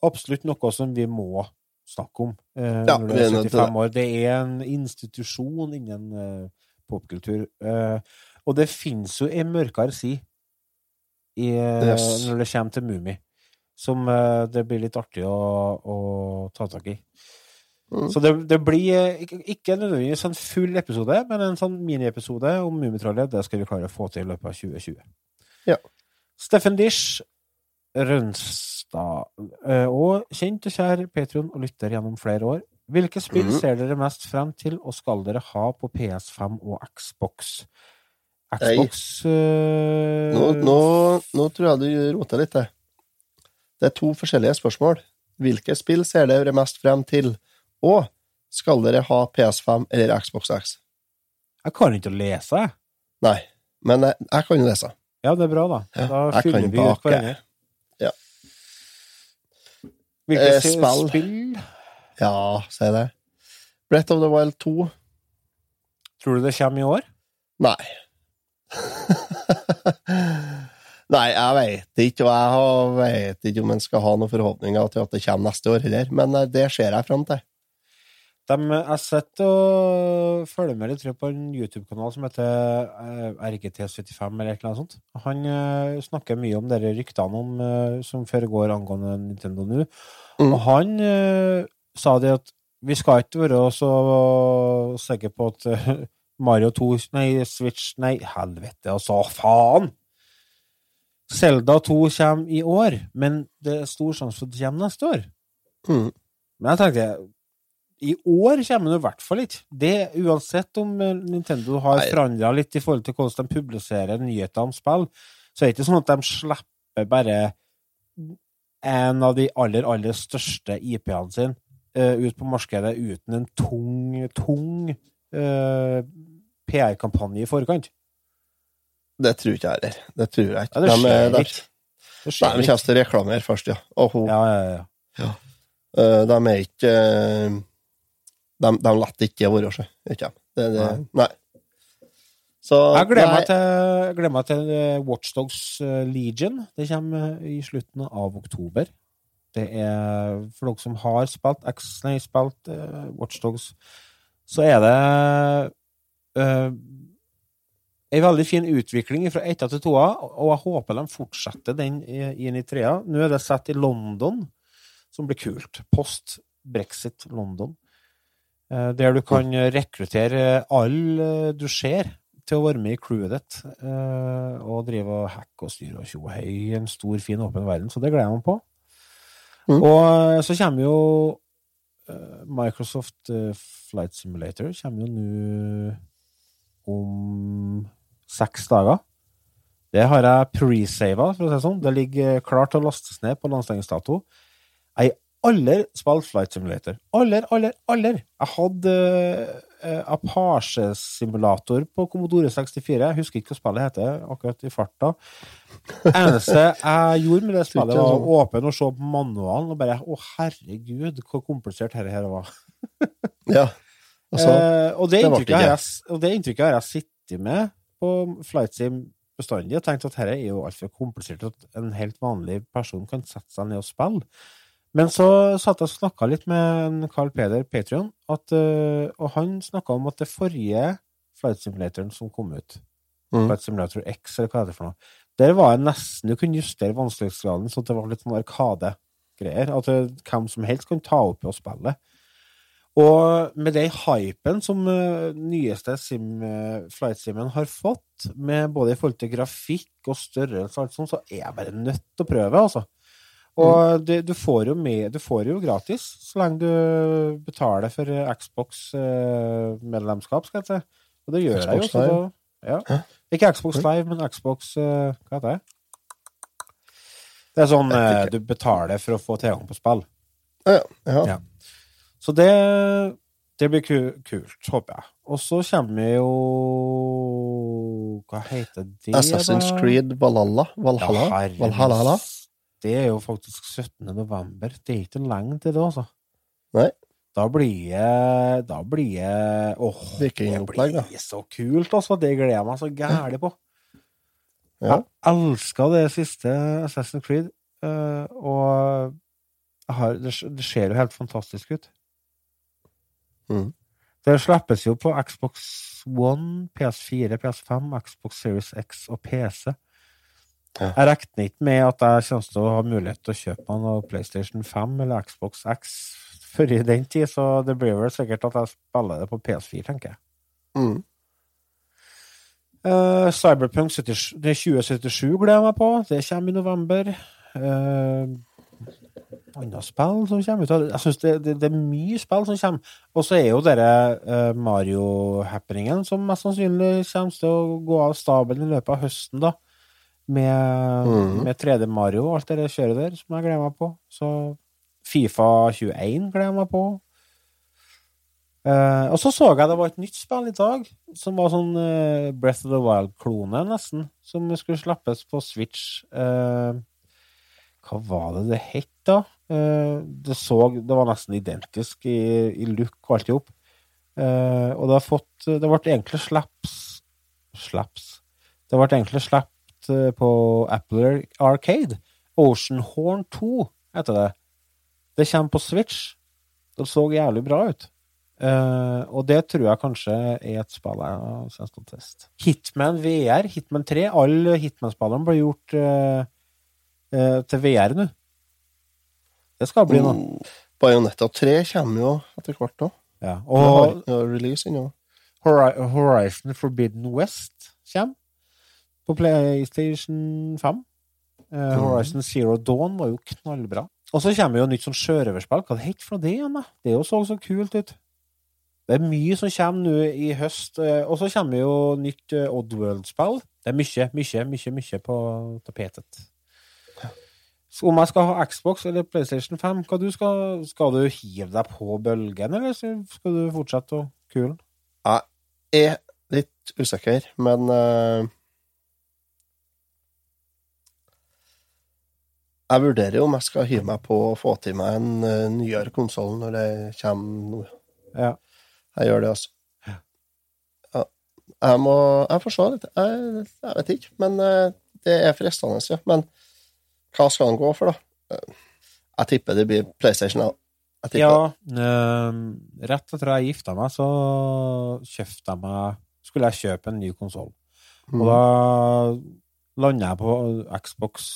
S1: absolutt noe som vi må snakke om
S2: Ja,
S1: når du er
S2: er nødt til
S1: 75 år. Det er en institusjon innen eh, popkultur. Eh, og det finnes jo en mørkere side i, eh,
S2: Yes.
S1: når det kommer til Mummi. Som eh, det blir litt artig å, å ta tak i.
S2: Mm.
S1: Så det, det blir eh, ikke nødvendigvis en full episode, men en sånn miniepisode om Mummitrollet. Det skal vi klare å få til i løpet av 2020.
S2: Ja.
S1: Steffen Dish Rønstad, eh, og kjent og kjær Patron og lytter gjennom flere år. Hvilke spill
S2: Mhm.
S1: ser dere mest frem til, og skal dere ha på PS5 og Xbox? Xbox uh...
S2: Nå, nå, nå tror jeg du roter litt, det. Det er to forskjellige spørsmål. Hvilke spill ser dere mest frem til? Og skal dere ha PS5 eller Xbox X?
S1: Jeg kan ikke lese, jeg.
S2: Nei, men jeg, jeg kan jo lese.
S1: Ja, det er bra, da. Da
S2: jeg
S1: fyller vi ut hverandre.
S2: Ja.
S1: Hvilke
S2: Eh, spill.
S1: spill
S2: Ja, si det. Brett of the Wild 2?
S1: tror du det kommer i år?
S2: Nei. Nei, jeg veit ikke, og jeg har- vet ikke om en skal ha noen forhåpninger til at det kommer neste år heller, men eh, det ser jeg fram til.
S1: De, jeg sitter og følger med litt på en YouTube-kanal som heter eh, RGT75 eller et eller annet sånt. Han uh, snakker mye om dere ryktene om, uh, som foregår angående Nintendo nå.
S2: Mm.
S1: Og han uh, sa det at vi skal ikke være så sikre på at Mario 2 Nei, Switch Nei, helvete, altså, faen! Zelda 2 kommer i år, men det er stor sjanse for at det kommer neste år.
S2: Mm.
S1: Men jeg tenkte i år kommer det i hvert fall ikke. Det Uansett om eh, Nintendo har forandra litt i forhold til hvordan de publiserer nyheter om spill, så er det ikke sånn at de slipper bare en av de aller, aller største IP-ene sine uh, ut på markedet uten en tung, tung uh, PR-kampanje i forkant.
S2: Det tror ikke jeg heller. Det tror jeg ikke.
S1: Ja, det
S2: er-
S1: skjer
S2: de-
S1: ikke. Det
S2: Nei,
S1: skjer
S2: de kommer til å reklamere først, ja. Og hun,
S1: Ja, ja, ja.
S2: eh, de er ikke eh, De, de lar ikke være, seg. Ikke. Det, det, nei. Så
S1: Jeg gleder meg til, gleder meg til eh, Watchdogs eh, Legion. Det kommer eh, i slutten av oktober. Det er for dere som har spilt X, nei, spilt uh, Watchdogs, så er det uh, en veldig fin utvikling fra etta til toa, og jeg håper de fortsetter den inn i trea. Nå er det satt i London, som blir kult. Post Brexit London. Eh, Der du kan rekruttere alle du ser til å være med i crewet ditt, eh, og drive og hacke og styre og tjo og hei i en stor, fin, åpen verden. Så det gleder jeg meg på.
S2: Mm.
S1: Og eh, så kommer jo eh, Microsoft eh, Flight Simulator kommer jo nå om seks dager. Det har jeg pre-sava, for å si det sånn. Det ligger klart til å lastes ned på landsleggingsdato. Jeg har aldri spilt Flight Simulator. Aldri, aldri, aldri. Jeg hadde uh, Apache-simulator på Commodore 64. Jeg husker ikke hva spillet heter akkurat i farta. eneste jeg gjorde med det spillet, var å åpne og se på manualen og bare Å, herregud, hvor komplisert dette her var.
S2: Ja. Altså,
S1: uh, og, det
S2: det
S1: inntrykket har jeg, og det inntrykket har jeg sittet med på Flight Sim bestandig og tenkt at dette er jo altfor komplisert at en helt vanlig person kan sette seg ned og spille. Men så satt jeg og snakka litt med Carl Peder Patrion, at, eh, og han snakka om at det forrige Flight Simulatoren som kom ut,
S2: Mm.
S1: Flight Simulator X, eller hva det er for noe, der var jeg nesten Du kunne justere vanskelighetsgraden så det var litt sånn arkadegreier. At det, hvem som helst kan ta opp og spille. Og med den hypen som uh, nyeste sim, uh, Flight Simen har fått, med både i forhold til grafikk og størrelse og alt sånt, så er jeg bare nødt til å prøve, altså. Og det, du, får jo med, du får jo gratis, så lenge du betaler for eh, Xbox-medlemskap, skal jeg si. Og det gjør jeg jo. Så da, ja. Ikke Xbox Live, men Xbox eh, Hva heter det? Det er sånn eh, du betaler for å få tilgang på spill.
S2: ja, ja.
S1: Ja. Så det, det blir ku, kult, håper jeg. Og så kommer jo Hva heter det,
S2: Assassin's
S1: da?
S2: Creed Valhalla? Valhalla?
S1: Ja,
S2: Valhalla?
S1: Det er jo faktisk 17. november. Det er ikke lenge til det, altså.
S2: Nei.
S1: Da blir jeg Da blir jeg Åh, det
S2: da.
S1: blir så kult, altså. Det gleder jeg meg så gæli på.
S2: Ja.
S1: Jeg elska det siste Assassin's Creed, eh, og har, det, det ser jo helt fantastisk ut.
S2: Mm.
S1: Det slippes jo på Xbox One, PS4, PS5, Xbox Series X og PC.
S2: Ja.
S1: Jeg regner ikke med at jeg kommer til å ha mulighet til å kjøpe meg PlayStation 5 eller Xbox X før i den tid, så det blir vel sikkert at jeg spiller det på PS4, tenker jeg.
S2: Mm.
S1: Uh, Cyberpunk 70, det er 2077 gleder jeg meg på. Det kommer i november. Uh, Andre spill som kommer ut Jeg synes det, det, det er mye spill som kommer. Og så er jo denne uh, Mario-happeningen som mest sannsynlig kommer til å gå av stabelen i løpet av høsten, da. Med,
S2: mm.
S1: med 3D Mario og alt det kjøret der, som jeg gleder meg på. Så Fifa 21 gleder jeg meg på. Uh, og så så jeg det var et nytt spill i dag, som var sånn uh, Breath of the Wild-klone, nesten, som skulle slippes på Switch. Uh, hva var det det het, da? Det så Det var nesten identisk i, i look og alt i hop. Og det har fått Det ble egentlig slaps Slaps. Det ble egentlig sluppet eh, på Apple Arcade. Oceanhorn 2 heter det. Det kommer på Switch. Det så jævlig bra ut. Uh, og det tror jeg kanskje er et spill jeg til å teste. Hitman VR, Hitman 3, alle Hitman-spillene blir gjort uh, uh, til VR nå. Det skal bli noe.
S2: Mm. Bayonetta 3 kommer jo etter hvert òg.
S1: Ja.
S2: Og
S1: Horizon Forbidden West kommer på PlayStation 5. Uh, Horizon Zero Dawn var jo knallbra. Og så kommer jo nytt sånn sjørøverspill. Hva heter for det igjen, da? Det jo så så kult ut. Det er mye som kommer nå i høst. eh, Og så kommer jo nytt eh, Oddworld-spill. Det er mye, mye, mye, mye på tapetet. Så om jeg skal ha Xbox eller PlayStation 5, hva du skal, skal du hive deg på bølgen, eller skal du fortsette å kule?
S2: Jeg er litt usikker, men eh, Jeg vurderer jo om jeg skal hive meg på å få til meg en uh, nyere konsoll når det kommer nå.
S1: Ja.
S2: Jeg gjør det, altså. Ja. Jeg må Jeg får se litt. Jeg, jeg vet ikke, men uh, det er fristende, ja. Men hva skal han gå for, da? Uh, Jeg tipper det blir PlayStation. Jeg tipper
S1: Ja, øhm, rett etter jeg gifta meg, så kjøpte jeg meg Skulle jeg kjøpe en ny konsoll.
S2: Mm.
S1: Og da landa jeg på Xbox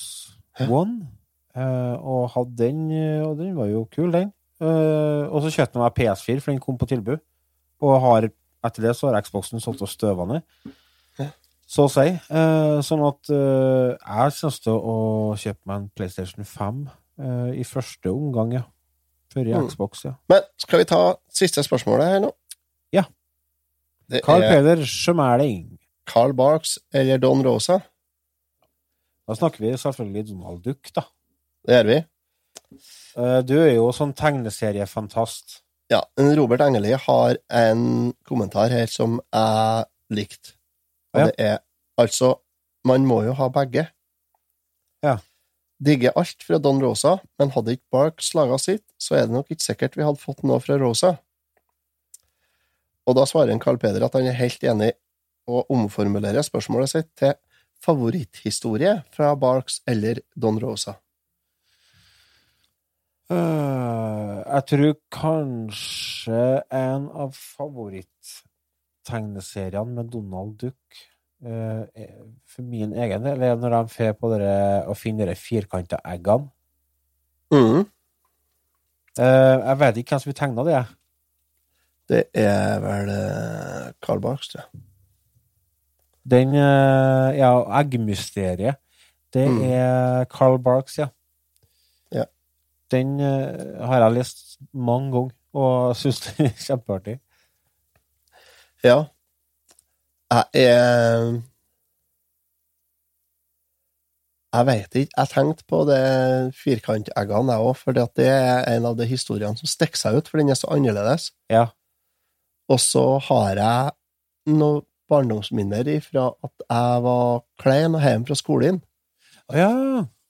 S1: One, og hadde den, eh, og den var jo kul, den. Eh, og så kjøpte jeg meg PS4, for den kom på tilbud. Og har, etter det så har Xboxen solgt oss støva ned. Så å si. Eh, sånn at eh, jeg synes til å kjøpe meg en PlayStation 5 eh, i første omgang, ja. Før i
S2: Mm.
S1: Xbox, ja.
S2: Men skal vi ta siste spørsmålet her nå?
S1: Ja.
S2: Det
S1: Carl
S2: er
S1: Peder Schmæling.
S2: Carl Barks eller Don Rosa.
S1: Da snakker vi selvfølgelig Donald Duck, da.
S2: Det gjør vi.
S1: Eh, Du er jo sånn tegneseriefantast.
S2: Ja, en Robert Engeli har en kommentar her som jeg likte. Og
S1: Ja.
S2: det er altså Man må jo ha begge.
S1: Ja.
S2: Digger alt fra Don Rosa, men hadde ikke Barks laga sitt, så er det nok ikke sikkert vi hadde fått noe fra Rosa. Og da svarer en Carl Peder at han er helt enig, og omformulerer spørsmålet sitt til favoritthistorie fra Barks eller Don Rosa.
S1: Eh, jeg tror kanskje en av favoritttegneseriene med Donald Duck eh, for min egen del er når de får på dere, å finne de firkanta eggene.
S2: Mm.
S1: Eh, jeg vet ikke hvem som vil tegne det.
S2: Det er vel Carl Barks, tror jeg.
S1: Den Ja, eggmysteriet. Det
S2: Mm.
S1: er Carl Barks. Ja. Den eh, har jeg lest mange ganger, og syns den er kjempeartig.
S2: Ja. Jeg er Jeg veit ikke. Jeg tenkte på det firkanteggene, jeg òg, for det er en av de historiene som stikker seg ut, for den er så annerledes.
S1: Ja.
S2: Og så har jeg noen barndomsminner ifra at jeg var klein og hjemme fra skolen,
S1: ja.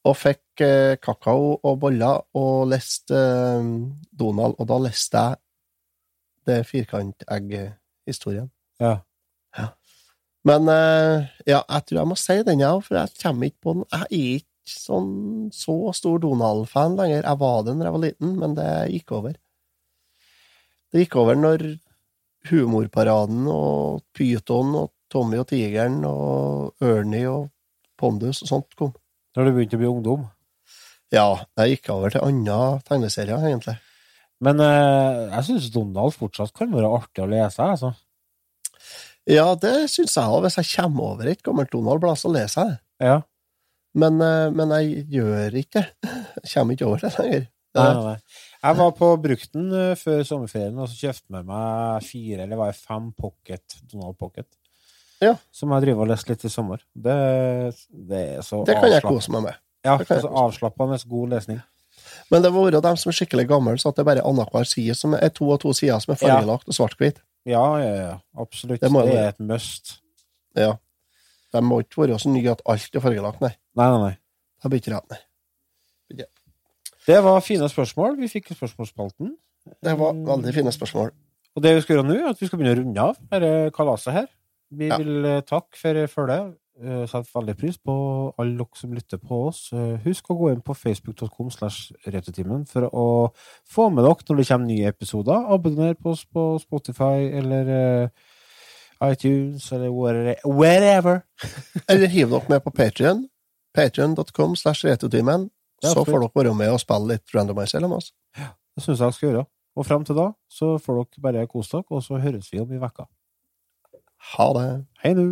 S2: og fikk kakao og boller og leste eh, Donald, og da leste jeg det firkantegg-historien.
S1: ja.
S2: Men eh, ja, jeg tror jeg må si den, jeg for jeg kommer ikke på den. Jeg er ikke sånn så stor Donald-fan lenger. Jeg var det da jeg var liten, men det gikk over. Det gikk over når Humorparaden og Pyton og Tommy og Tigeren og Ernie og Pondus og sånt kom.
S1: Da du begynte å bli ungdom.
S2: Ja, jeg gikk over til andre tegneserier, egentlig.
S1: Men eh, jeg syns Donald fortsatt kan være artig å lese, altså.
S2: Ja, det syns jeg òg. Hvis jeg kommer over et gammelt Donald-blad, så leser jeg det.
S1: Ja.
S2: Men, eh, men jeg gjør ikke det. Jeg kommer ikke over det lenger.
S1: Nei, nei, nei. Jeg var på Brukten eh, før sommerferien og så kjøpte med meg fire eller var det fem pocket, Donald Pocket.
S2: Ja.
S1: Som jeg driver og leser litt i sommer. Det, det er så
S2: Det kan jeg kose meg med.
S1: Ja, altså avslappende god lesning.
S2: Men det må være dem som er skikkelig gamle, så at det er bare annenhver side som er to og to sider som er fargelagt og svart-hvitt.
S1: Ja, ja, ja. Absolutt.
S2: Det
S1: Det, er et must.
S2: Ja. De må ikke være så nye at alt er fargelagt, nei.
S1: Nei, nei, nei.
S2: Det blir ikke rett, nei.
S1: Det var fine spørsmål. Vi fikk spørsmålsspalten.
S2: Det var veldig fine spørsmål.
S1: Og det vi skal gjøre nå, er at vi skal begynne å runde av dette kalaset her. Vi
S2: Ja.
S1: vil eh, takke for følget. Uh, Setter veldig pris på alle dere som lytter på oss. Eh, husk å gå inn på facebook.com slash retutimen for å få med dere når det kommer nye episoder. Abonner på oss på Spotify eller eh, iTunes eller whatever wherever.
S2: Eller hiv dere med på Patrion. Patrion.com slash
S1: retutimen.
S2: Så får dere være med og spille litt randomizer med oss.
S1: Det syns jeg dere skal gjøre. Og frem til da så får dere bare kose dere, og så høres vi om i vekka.
S2: Ha det.
S1: Hei nå!